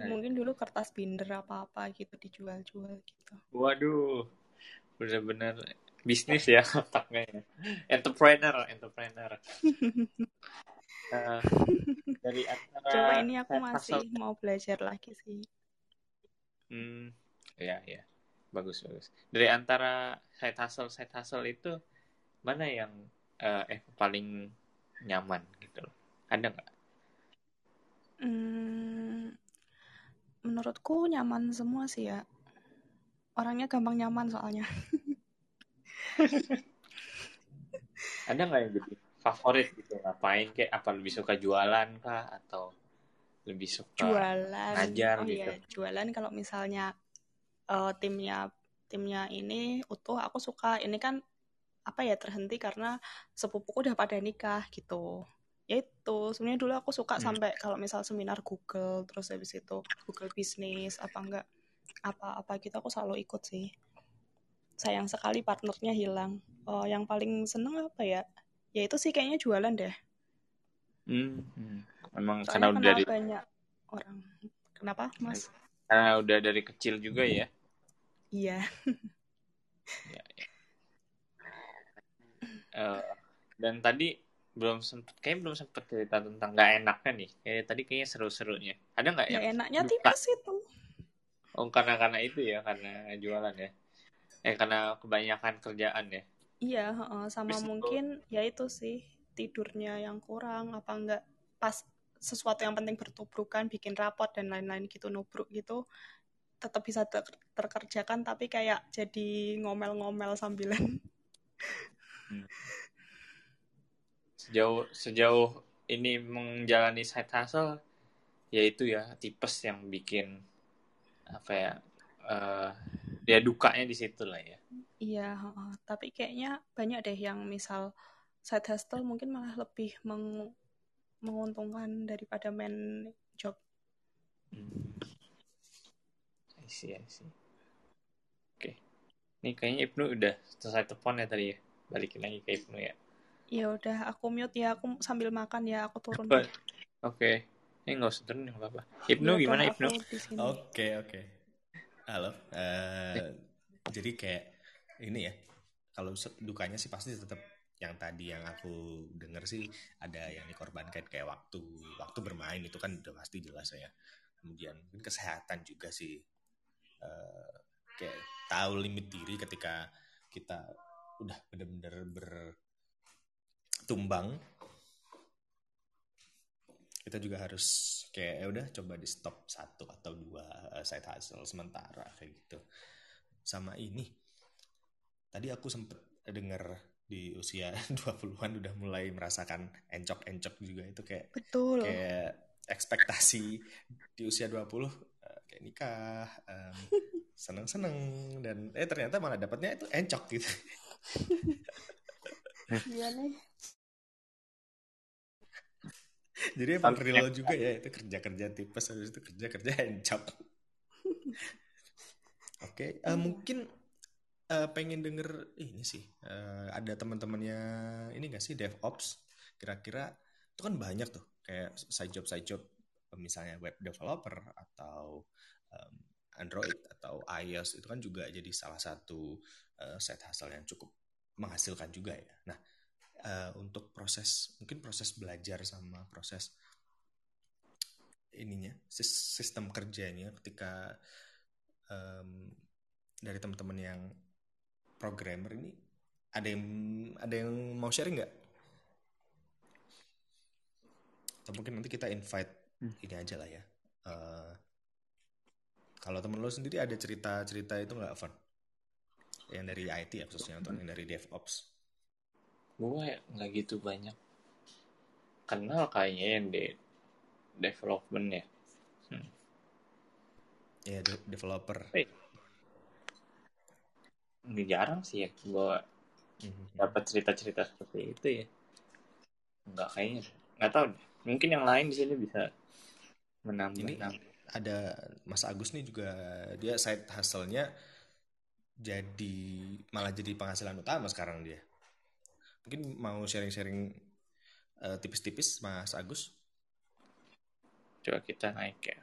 Speaker 2: -huh,
Speaker 6: mungkin dulu kertas binder apa-apa gitu dijual-jual gitu.
Speaker 3: Waduh bener-bener bisnis ya otaknya ya. entrepreneur entrepreneur.
Speaker 6: Uh, dari antara coba ini aku masih hustle. mau belajar lagi sih.
Speaker 3: Hmm ya ya bagus bagus. Dari antara side hustle side hustle itu mana yang uh, eh paling nyaman gitu loh? Ada nggak?
Speaker 6: Hmm, menurutku nyaman semua sih ya. Orangnya gampang nyaman soalnya.
Speaker 3: Ada nggak yang jadi favorit gitu? Ngapain kayak apa lebih suka jualan kah? Atau lebih suka
Speaker 6: jualan.
Speaker 3: ngajar
Speaker 6: oh,
Speaker 3: gitu?
Speaker 6: iya. jualan kalau misalnya uh, timnya timnya ini utuh aku suka. Ini kan apa ya terhenti karena sepupuku udah pada nikah gitu ya itu sebenarnya dulu aku suka hmm. sampai kalau misal seminar Google terus habis itu Google bisnis apa enggak apa-apa gitu aku selalu ikut sih sayang sekali partnernya hilang. Oh, yang paling seneng apa ya? Ya itu sih kayaknya jualan deh.
Speaker 3: Hmm, hmm. emang karena udah dari
Speaker 6: banyak orang. Kenapa, Mas?
Speaker 3: Karena udah dari kecil juga ya.
Speaker 6: Iya.
Speaker 3: ya, ya. Uh, dan tadi belum sempet kayak belum sempet cerita tentang nggak enaknya nih. Kayak tadi kayaknya seru-serunya. Ada nggak ya
Speaker 6: enaknya tipes itu
Speaker 3: oh karena karena itu ya karena jualan ya? Eh karena kebanyakan kerjaan ya?
Speaker 6: Iya uh, sama Terus mungkin itu... ya itu sih tidurnya yang kurang apa enggak pas sesuatu yang penting bertubrukan bikin rapot dan lain-lain gitu nubruk gitu tetap bisa ter terkerjakan tapi kayak jadi ngomel-ngomel sambilan.
Speaker 3: Hmm. Sejauh sejauh ini menjalani side hustle yaitu ya tipes yang bikin apa ya uh, ya dukanya di situ lah ya.
Speaker 6: Iya uh, tapi kayaknya banyak deh yang misal side hustle mungkin malah lebih meng menguntungkan daripada main job. Hmm.
Speaker 3: I see I see. Oke. Okay. ini kayaknya Ibnu udah selesai telepon ya tadi ya. Balikin lagi ke Ibnu ya
Speaker 6: ya udah aku mute ya aku sambil makan ya aku turun
Speaker 3: oke okay. ini nggak usah turun nggak apa-apa Ibnu ya, gimana Ibnu
Speaker 2: oke oke okay, okay. Halo. Uh, jadi kayak ini ya. Kalau dukanya sih pasti tetap yang tadi yang aku denger sih ada yang dikorbankan kayak waktu waktu bermain itu kan udah pasti jelas ya. Kemudian mungkin kesehatan juga sih. Uh, kayak tahu limit diri ketika kita udah bener-bener bertumbang kita juga harus kayak ya udah coba di stop satu atau dua uh, side hustle sementara kayak gitu. Sama ini tadi aku sempet denger di usia 20-an udah mulai merasakan encok-encok juga itu kayak
Speaker 6: betul.
Speaker 2: kayak ekspektasi di usia 20 uh, eh, kayak nikah um, seneng-seneng dan eh ternyata malah dapatnya itu encok gitu.
Speaker 6: Iya nih
Speaker 2: Jadi emang real juga ya itu kerja-kerja tipes habis itu kerja-kerja handjob. Oke, okay, uh, eh, mungkin uh, pengen denger ini sih uh, ada teman-temannya ini gak sih DevOps kira-kira itu kan banyak tuh kayak side job side job misalnya web developer atau um, Android atau iOS itu kan juga jadi salah satu uh, side hustle yang cukup menghasilkan juga ya. Nah, uh, untuk proses mungkin proses belajar sama proses ininya sistem kerjanya ketika um, dari teman-teman yang programmer ini ada yang ada yang mau sharing nggak? Atau mungkin nanti kita invite hmm. ini aja lah ya. Uh, kalau temen lo sendiri ada cerita-cerita itu nggak, Van? Yang dari IT ya khususnya atau yang dari DevOps?
Speaker 3: Gue nggak gitu banyak. Kenal kayaknya yang di development ya. Hmm.
Speaker 2: Ya, de developer.
Speaker 3: Hey. Nggak jarang sih ya gue mm-hmm. dapat cerita-cerita seperti itu ya. Nggak kayaknya. Nggak tahu deh. Mungkin yang lain di sini bisa menambah. Ini
Speaker 2: ada Mas Agus nih juga dia side hustle-nya jadi malah jadi penghasilan utama sekarang dia. Mungkin mau sharing-sharing uh, tipis-tipis Mas Agus?
Speaker 3: Coba kita naik ya.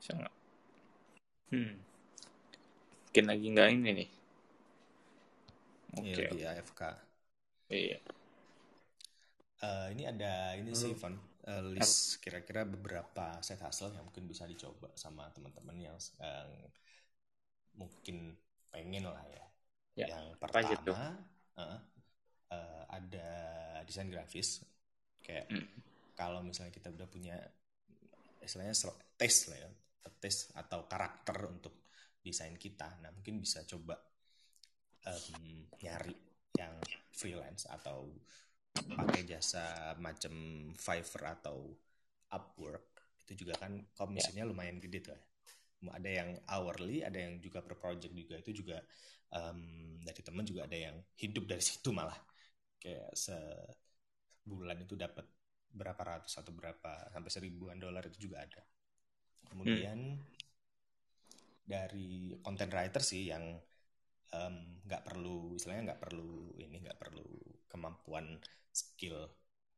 Speaker 3: Bisa Hmm. Mungkin lagi nggak ini nih.
Speaker 2: Oke. Okay. Iya, di AFK.
Speaker 3: Iya.
Speaker 2: Uh, ini ada ini hmm. sih Van uh, list kira-kira beberapa set hasil yang mungkin bisa dicoba sama teman-teman yang uh, mungkin pengen lah ya. ya yang pertama uh, uh, ada desain grafis kayak hmm. kalau misalnya kita udah punya istilahnya tes lah ya tes atau karakter untuk desain kita nah mungkin bisa coba um, nyari yang freelance atau pakai jasa macam Fiverr atau Upwork itu juga kan komisinya yeah. lumayan gede tuh ya. Ada yang hourly, ada yang juga per project juga itu juga um, dari teman juga ada yang hidup dari situ malah kayak sebulan itu dapat berapa ratus atau berapa sampai seribuan dolar itu juga ada. Kemudian hmm. dari content writer sih yang nggak um, perlu istilahnya nggak perlu ini nggak perlu kemampuan skill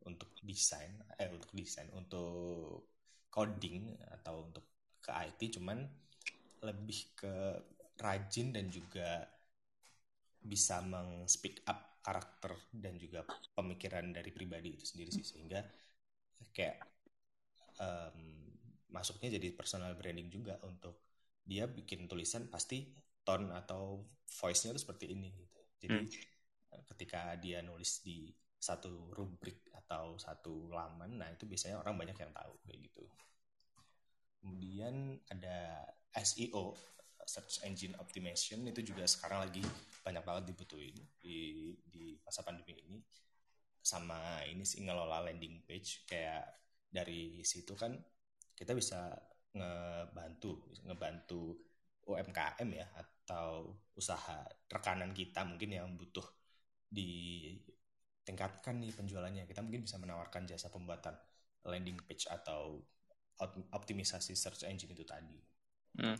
Speaker 2: untuk desain eh untuk desain untuk coding atau untuk ke IT cuman lebih ke rajin dan juga bisa meng-speak up karakter dan juga pemikiran dari pribadi itu sendiri sih sehingga kayak um, masuknya jadi personal branding juga untuk dia bikin tulisan pasti tone atau voice-nya itu seperti ini gitu. Jadi hmm. ketika dia nulis di satu rubrik atau satu laman, nah itu biasanya orang banyak yang tahu kayak gitu. Kemudian ada SEO, search engine optimization itu juga sekarang lagi banyak banget dibutuhin di di masa pandemi ini. Sama ini sih ngelola landing page kayak dari situ kan kita bisa ngebantu ngebantu UMKM ya atau usaha rekanan kita mungkin yang butuh di tingkatkan nih penjualannya kita mungkin bisa menawarkan jasa pembuatan landing page atau optimisasi search engine itu tadi hmm.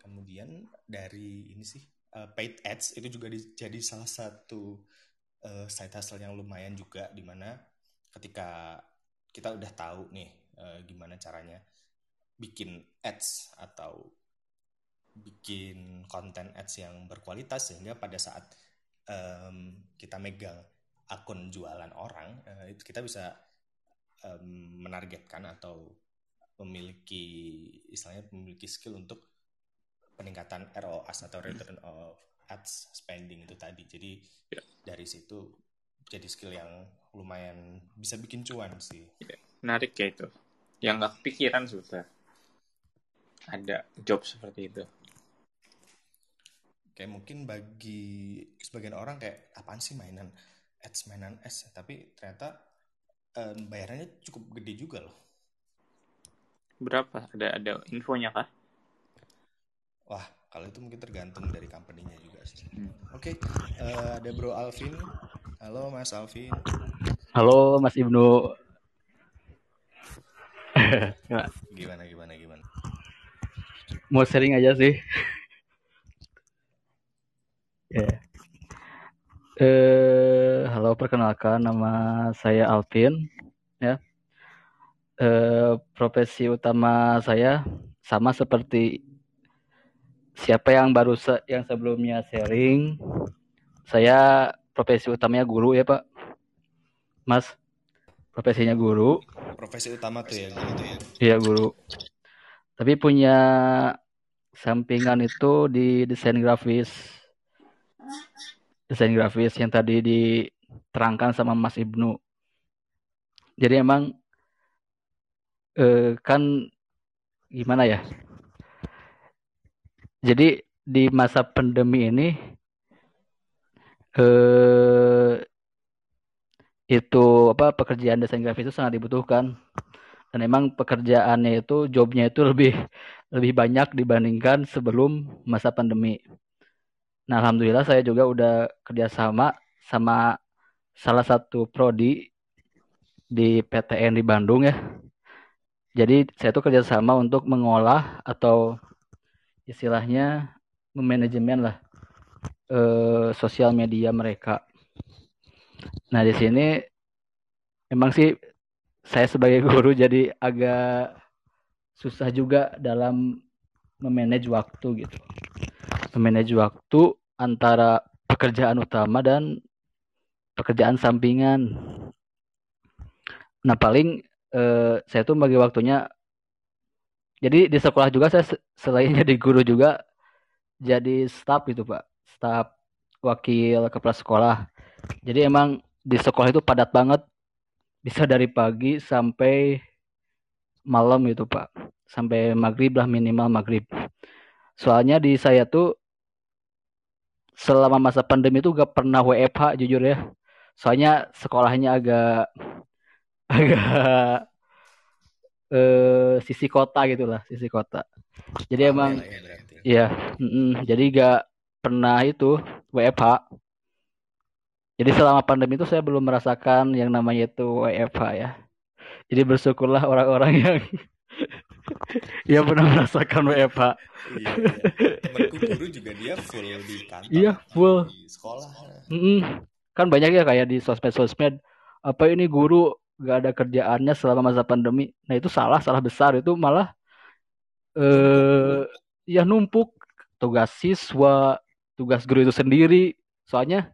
Speaker 2: kemudian dari ini sih uh, paid ads itu juga di, jadi salah satu uh, side hustle yang lumayan juga di mana ketika kita udah tahu nih uh, gimana caranya bikin ads atau bikin konten ads yang berkualitas sehingga pada saat um, kita megang akun jualan orang uh, itu kita bisa um, menargetkan atau memiliki istilahnya memiliki skill untuk peningkatan ROAS atau return of ads spending itu tadi. Jadi yeah. dari situ jadi skill yang lumayan bisa bikin cuan sih.
Speaker 3: Yeah. Menarik ya itu. Yang nggak kepikiran sudah ada job seperti itu.
Speaker 2: Kayak mungkin bagi sebagian orang kayak apaan sih mainan ads mainan S tapi ternyata um, bayarannya cukup gede juga loh
Speaker 3: berapa? Ada ada infonya kah?
Speaker 2: Wah kalau itu mungkin tergantung dari company-nya juga sih. Hmm. oke okay, uh, eh, ada bro Alvin. Halo mas Alvin.
Speaker 7: Halo mas Ibnu.
Speaker 2: Gimana gimana gimana?
Speaker 7: Mau sharing aja sih. Ya. Yeah. Eh, halo, perkenalkan nama saya Alvin. Ya, eh, profesi utama saya sama seperti siapa yang baru se yang sebelumnya sharing. Saya profesi utamanya guru ya Pak, Mas. Profesinya guru.
Speaker 2: Profesi utama tuh ya gitu ya.
Speaker 7: Iya guru. Tapi punya sampingan itu di desain grafis desain grafis yang tadi diterangkan sama Mas Ibnu. Jadi emang eh, kan gimana ya? Jadi di masa pandemi ini eh, itu apa pekerjaan desain grafis itu sangat dibutuhkan dan emang pekerjaannya itu jobnya itu lebih lebih banyak dibandingkan sebelum masa pandemi. Nah, alhamdulillah saya juga udah kerjasama sama salah satu prodi di PTN di Bandung ya. Jadi saya tuh kerjasama untuk mengolah atau istilahnya memanajemen lah eh, sosial media mereka. Nah di sini emang sih saya sebagai guru jadi agak susah juga dalam memanage waktu gitu. Memanage waktu antara pekerjaan utama dan pekerjaan sampingan. Nah paling eh, saya tuh bagi waktunya. Jadi di sekolah juga saya selain jadi guru juga jadi staff gitu pak, staff wakil kepala sekolah. Jadi emang di sekolah itu padat banget, bisa dari pagi sampai malam gitu pak, sampai maghrib lah minimal maghrib. Soalnya di saya tuh selama masa pandemi itu gak pernah WFH jujur ya. Soalnya sekolahnya agak agak eh, sisi kota gitulah, sisi kota. Jadi
Speaker 2: Rame
Speaker 7: emang
Speaker 2: lah ya
Speaker 7: iya, mm-mm, jadi gak pernah itu WFH. Jadi selama pandemi itu saya belum merasakan yang namanya itu WFH ya. Jadi bersyukurlah orang-orang yang yang pernah merasakan WFH.
Speaker 2: Iya, iya. Temanku guru juga dia full di kantor,
Speaker 7: Iya, full.
Speaker 2: di sekolah.
Speaker 7: Mm-mm. Kan banyak ya kayak di sosmed-sosmed apa ini guru gak ada kerjaannya selama masa pandemi. Nah itu salah, salah besar itu malah eh ya numpuk tugas siswa, tugas guru itu sendiri. Soalnya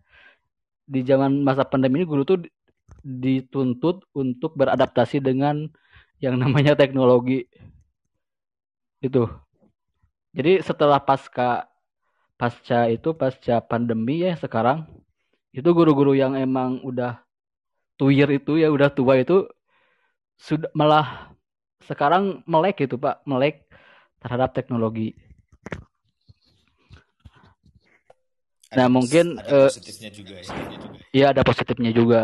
Speaker 7: di zaman masa pandemi ini guru tuh dituntut untuk beradaptasi dengan yang namanya teknologi itu. Jadi setelah pasca pasca itu pasca pandemi ya sekarang itu guru-guru yang emang udah tuir itu ya udah tua itu sudah malah sekarang melek gitu Pak, melek terhadap teknologi.
Speaker 2: Ada
Speaker 7: Nah, mungkin
Speaker 2: ada
Speaker 7: eh,
Speaker 2: positifnya juga ya.
Speaker 7: Iya ada positifnya juga.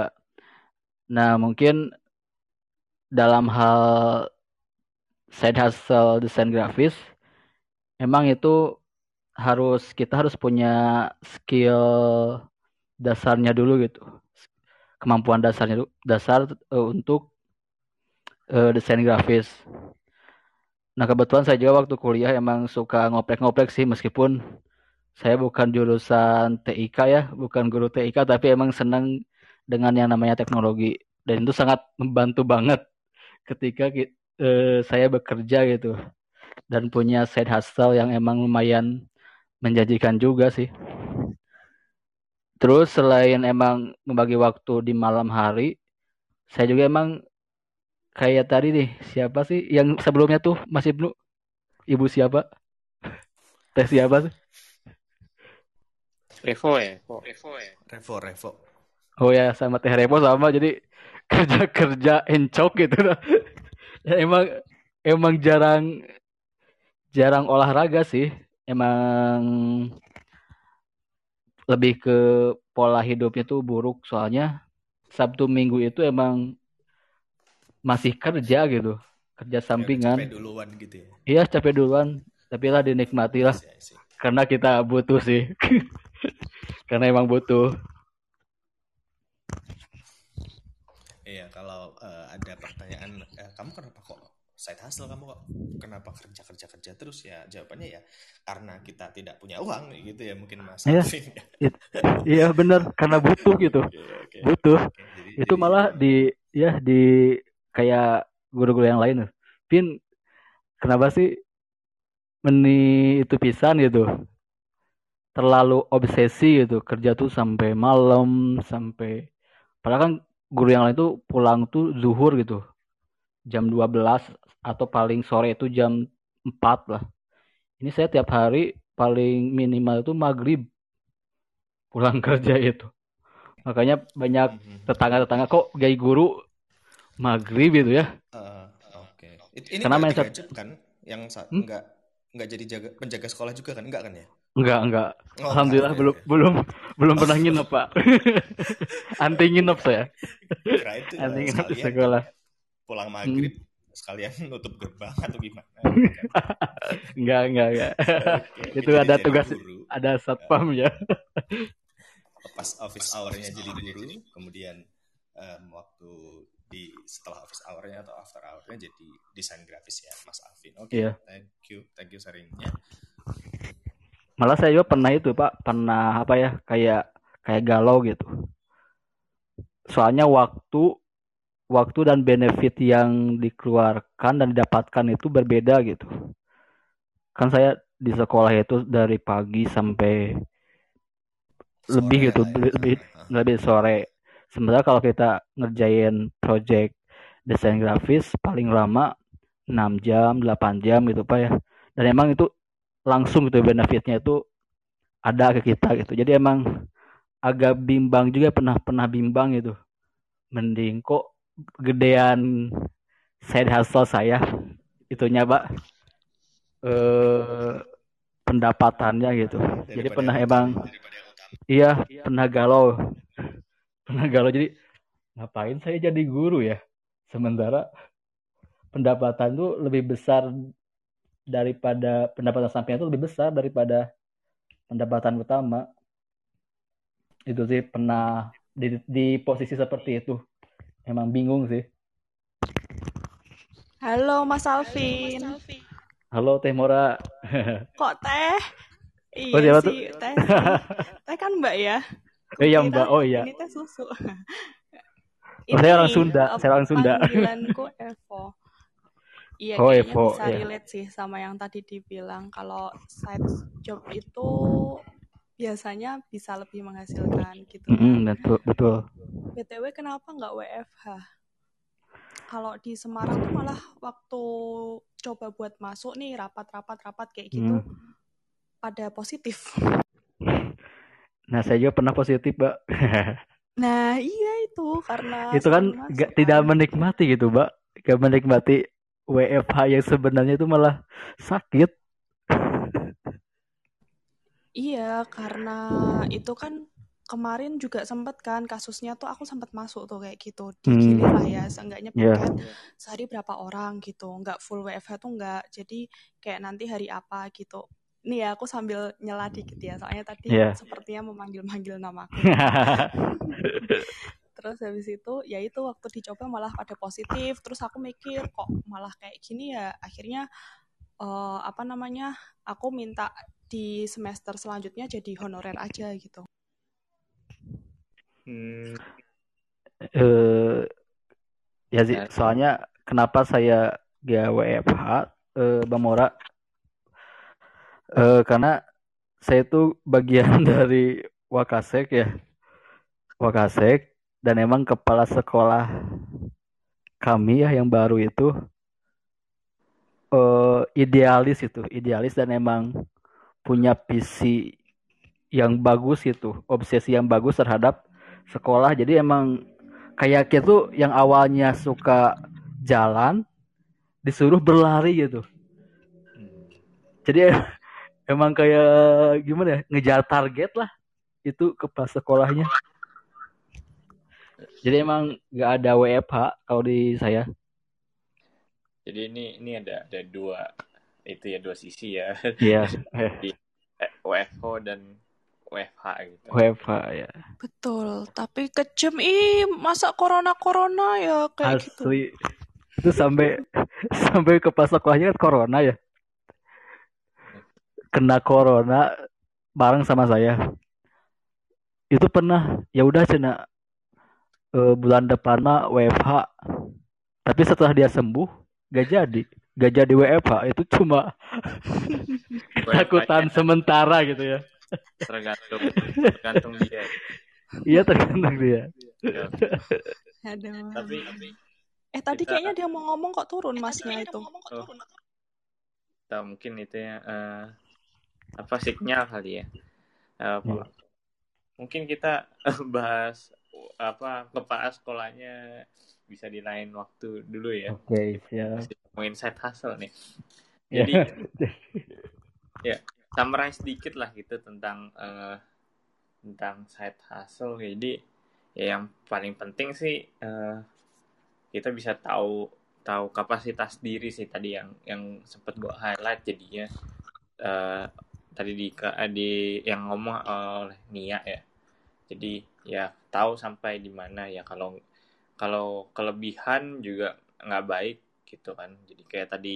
Speaker 7: Nah mungkin dalam hal side hustle desain grafis, emang itu harus kita harus punya skill dasarnya dulu gitu, kemampuan dasarnya dasar eh, untuk eh, desain grafis. Nah kebetulan saya juga waktu kuliah emang suka ngoprek-ngoprek sih meskipun saya bukan jurusan TIK ya, bukan guru TIK tapi emang senang dengan yang namanya teknologi dan itu sangat membantu banget ketika eh, saya bekerja gitu dan punya side hustle yang emang lumayan menjanjikan juga sih. Terus selain emang membagi waktu di malam hari, saya juga emang kayak tadi nih, siapa sih yang sebelumnya tuh Mas Ibnu? Ibu siapa? Teh siapa sih?
Speaker 3: Revo ya, Revo.
Speaker 2: Revo, Revo.
Speaker 7: Oh ya sama Teh Revo sama jadi kerja-kerja encok gitu. Ya, emang emang jarang jarang olahraga sih. Emang lebih ke pola hidupnya tuh buruk soalnya Sabtu Minggu itu emang masih kerja gitu. Kerja
Speaker 2: Ya,
Speaker 7: sampingan.
Speaker 2: capek duluan gitu ya.
Speaker 7: Iya capek duluan, tapi lah dinikmati lah
Speaker 2: I see, I see.
Speaker 7: karena kita butuh sih. karena emang butuh.
Speaker 2: Iya, kalau eh, ada pertanyaan, eh, kamu side hustle kamu kok. Kenapa kerja kerja kerja terus? Ya jawabannya ya karena kita tidak punya uang gitu ya mungkin mas.
Speaker 7: Iya.
Speaker 2: Ya.
Speaker 7: Iya bener karena butuh gitu.
Speaker 2: Oke, oke.
Speaker 7: butuh.
Speaker 2: Oke, jadi-
Speaker 7: itu
Speaker 2: jadi-
Speaker 7: malah di ya di kayak guru-guru yang lain. Pin kenapa sih meni itu pisan gitu? Terlalu obsesi gitu. Kerja tuh sampai malam sampai padahal kan guru yang lain tuh pulang tuh zuhur gitu. Jam 12 atau paling sore itu jam 4 lah. Ini saya tiap hari paling minimal itu maghrib pulang kerja itu. Makanya banyak
Speaker 2: Mhm.
Speaker 7: tetangga-tetangga kok gay guru maghrib gitu ya?
Speaker 2: Eh, oke. It- ini
Speaker 7: Karena mindset-
Speaker 2: Gajep kan yang
Speaker 7: Hmm?
Speaker 2: nggak nggak jadi jaga penjaga sekolah juga kan? Enggak kan ya?
Speaker 7: Enggak enggak
Speaker 2: Oh,
Speaker 7: alhamdulillah
Speaker 2: enggak,
Speaker 7: belum
Speaker 2: oke,
Speaker 7: belum belum pernah nginep pak. Anti nginep saya.
Speaker 2: Kirain itu,
Speaker 7: anti nginep di sekolah.
Speaker 2: pulang maghrib sekalian nutup gerbang atau gimana?
Speaker 7: Enggak enggak enggak
Speaker 2: Oke,
Speaker 7: Itu
Speaker 2: jadi
Speaker 7: ada tugas-
Speaker 2: guru,
Speaker 7: ada satpam ya.
Speaker 2: Pas office hour-nya jadi guru kemudian em, waktu di setelah office hour-nya atau after hour-nya jadi desain grafis ya Mas Alvin. Oke
Speaker 7: Iya.
Speaker 2: thank you thank you sharingnya.
Speaker 7: Malah saya juga pernah itu pak. Pernah apa ya kayak kayak galau gitu. Soalnya waktu waktu dan benefit yang dikeluarkan dan didapatkan itu berbeda gitu. Kan saya di sekolah itu dari pagi sampai lebih
Speaker 2: Sore
Speaker 7: gitu
Speaker 2: lah ya.
Speaker 7: lebih lebih sore. Sementara kalau kita ngerjain project desain grafis paling lama 6 jam 8 jam gitu pak ya. Dan emang itu langsung gitu benefitnya itu ada ke kita gitu. Jadi emang agak bimbang juga pernah pernah bimbang gitu. Mending kok gedean side hustle saya itunya pak. Eh pendapatannya gitu. Jadi
Speaker 2: daripada
Speaker 7: pernah
Speaker 2: yang
Speaker 7: emang iya pernah galau. Pernah galau. Jadi ngapain saya jadi guru ya? Sementara pendapatan tuh lebih besar daripada pendapatan sampingan itu lebih besar daripada pendapatan utama. Itu sih pernah di, di posisi seperti itu emang bingung sih
Speaker 6: Halo Mas Alvin.
Speaker 7: halo Teh Mora
Speaker 6: Kok teh? Iya
Speaker 7: Oh, siapa tuh?
Speaker 6: sih, teh. Teh kan Mbak ya?
Speaker 7: Eh, iya, Mbak. Oh, iya.
Speaker 6: Ini teh susu.
Speaker 7: Oh, saya orang Sunda, saya orang Sunda.
Speaker 6: Panggilanku Evo. Iya,
Speaker 7: Oh,
Speaker 6: kayaknya
Speaker 7: Evo,
Speaker 6: bisa
Speaker 7: iya.
Speaker 6: relate sih sama yang tadi dibilang kalau side job itu biasanya bisa lebih menghasilkan gitu.
Speaker 7: Mm, betul betul
Speaker 6: BTW kenapa nggak WFH? Kalau di Semarang tuh malah waktu coba buat masuk nih rapat-rapat rapat kayak gitu
Speaker 7: Hmm.
Speaker 6: pada positif.
Speaker 7: nah saya juga pernah positif mbak
Speaker 6: Nah iya itu karena
Speaker 7: itu kan gak, tidak menikmati gitu mbak gak menikmati WFH yang sebenarnya itu malah sakit
Speaker 6: Iya karena itu kan kemarin juga sempet kan kasusnya tuh aku sempat masuk tuh kayak gitu
Speaker 7: Hmm.
Speaker 6: digilir lah ya seenggaknya
Speaker 7: Iya.
Speaker 6: piket sehari berapa orang gitu nggak full WFH tuh nggak jadi kayak nanti hari apa gitu nih ya aku sambil nyela dikit ya soalnya tadi
Speaker 7: Iya.
Speaker 6: sepertinya memanggil-manggil namaku terus habis itu ya itu waktu dicoba malah pada positif terus aku mikir kok malah kayak gini ya akhirnya eh, apa namanya aku minta di semester selanjutnya jadi honorer aja gitu.
Speaker 3: Hmm,
Speaker 7: eh ya sih
Speaker 3: Nah.
Speaker 7: soalnya kenapa saya gak WFH eh, Bang Mora? Eh, karena saya itu bagian dari Wakasek ya. Wakasek dan emang kepala sekolah kami ya yang baru itu eh, idealis itu idealis dan emang punya visi yang bagus gitu obsesi yang bagus terhadap sekolah. Jadi emang kayak gitu yang awalnya suka jalan disuruh berlari gitu. Jadi emang kayak gimana ya ngejar target lah itu kepala sekolahnya. Jadi emang nggak ada WFH kalau di saya.
Speaker 3: Jadi ini ini ada ada dua itu ya dua sisi ya.
Speaker 7: Iya.
Speaker 3: Di eh, WFO dan WFH gitu.
Speaker 7: WFH ya.
Speaker 6: Betul. Tapi kejam ih masa corona corona ya kayak gitu.
Speaker 7: Asli. Itu sampai sampai kepala sekolahnya kan corona ya. Kena corona bareng sama saya. Itu pernah ya udah cina eh, bulan depan mah WFH tapi setelah dia sembuh gak jadi gak jadi WFH itu cuma ketakutan sementara gitu ya.
Speaker 3: Tergantung tergantung dia.
Speaker 7: Iya tergantung dia.
Speaker 3: Ya.
Speaker 5: Aduh.
Speaker 3: tapi
Speaker 5: Eh tadi
Speaker 3: kita-
Speaker 5: kayaknya dia mau ngomong kok turun masnya itu.
Speaker 3: oh, atau mungkin itu ya eh, apa signal kali ya. Eh, apa- mungkin kita bahas apa kepala sekolahnya bisa di lain waktu dulu ya.
Speaker 7: Oke siap.
Speaker 3: Masih ngomongin side hustle nih.
Speaker 7: Ya.
Speaker 3: jadi ya summarize sedikit lah gitu tentang eh, tentang side hustle. Jadi ya yang paling penting sih eh, kita bisa tahu tahu kapasitas diri sih tadi yang yang sempat gua highlight jadinya eh, tadi di di yang ngomong oleh Nia ya. Jadi ya tahu sampai di mana ya kalau kalau kelebihan juga nggak baik gitu kan. Jadi kayak tadi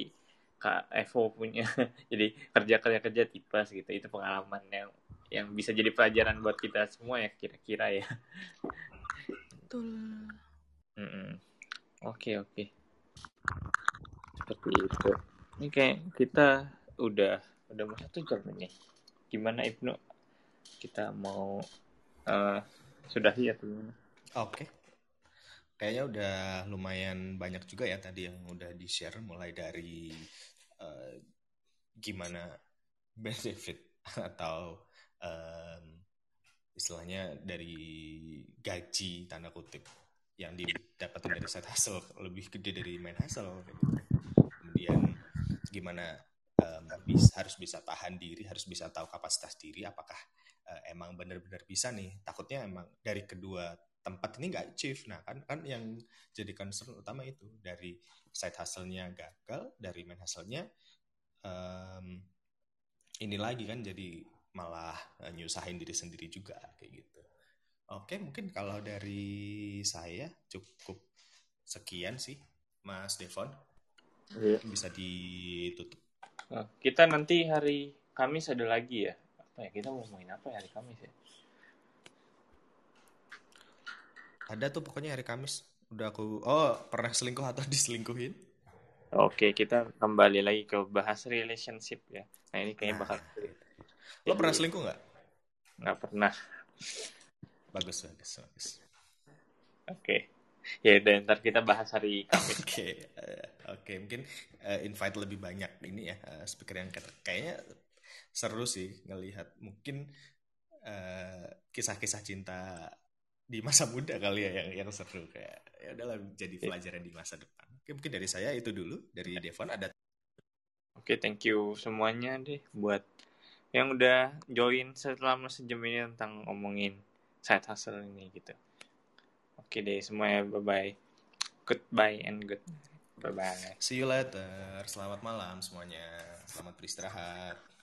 Speaker 3: Kak Evo punya jadi kerja kerja kerja tipes gitu itu pengalaman yang yang bisa jadi pelajaran buat kita semua ya kira-kira ya.
Speaker 5: Betul.
Speaker 3: Oke oke. Seperti itu. Ini kayak kita udah udah mau satu jam ini. Gimana Ibnu? Kita mau eh sudahi atau gimana?
Speaker 2: Oke. Kayaknya udah lumayan banyak juga ya tadi yang udah di-share mulai dari eh, gimana benefit atau em, istilahnya dari gaji tanda kutip yang didapatkan dari side hustle lebih gede dari main hustle gitu. Kemudian gimana em, bis- harus bisa tahan diri, harus bisa tahu kapasitas diri apakah eh, emang benar-benar bisa nih. Takutnya emang dari kedua tempat ini nggak achieve. Nah, kan kan yang jadi concern utama itu dari side hustle-nya gagal, dari main hustle-nya em, ini lagi kan jadi malah eh, nyusahin diri sendiri juga kayak gitu. Oke, mungkin kalau dari saya cukup sekian sih, Mas Devon. Bisa ditutup.
Speaker 3: Nah, kita nanti hari Kamis ada lagi ya apa ya kita mau ngomongin apa ya hari Kamis ya
Speaker 2: Ada tuh pokoknya hari Kamis. Udah aku oh pernah selingkuh atau diselingkuhin?
Speaker 3: Oke, kita kembali lagi ke bahas relationship ya. Nah, ini kayaknya
Speaker 2: Nah.
Speaker 3: bakal
Speaker 2: Lo pernah selingkuh nggak?
Speaker 3: nggak pernah.
Speaker 2: Bagus, bagus, bagus.
Speaker 3: Oke. Ya udah ntar kita bahas hari Kamis.
Speaker 2: Oke, eh, oke mungkin eh, invite lebih banyak ini ya eh, speaker yang kata- kayaknya seru sih ngelihat mungkin kisah-kisah cinta di masa muda kali ya yang yang seru kayak ya udahlah jadi pelajaran di masa depan. Oke, mungkin dari saya itu dulu dari Devon ada
Speaker 3: Oke, thank you semuanya deh buat yang udah join selama sejam ini tentang ngomongin side hustle ini gitu. Oke deh semuanya, bye-bye. Goodbye and good. Bye-bye.
Speaker 2: see you later. Selamat malam semuanya. Selamat beristirahat.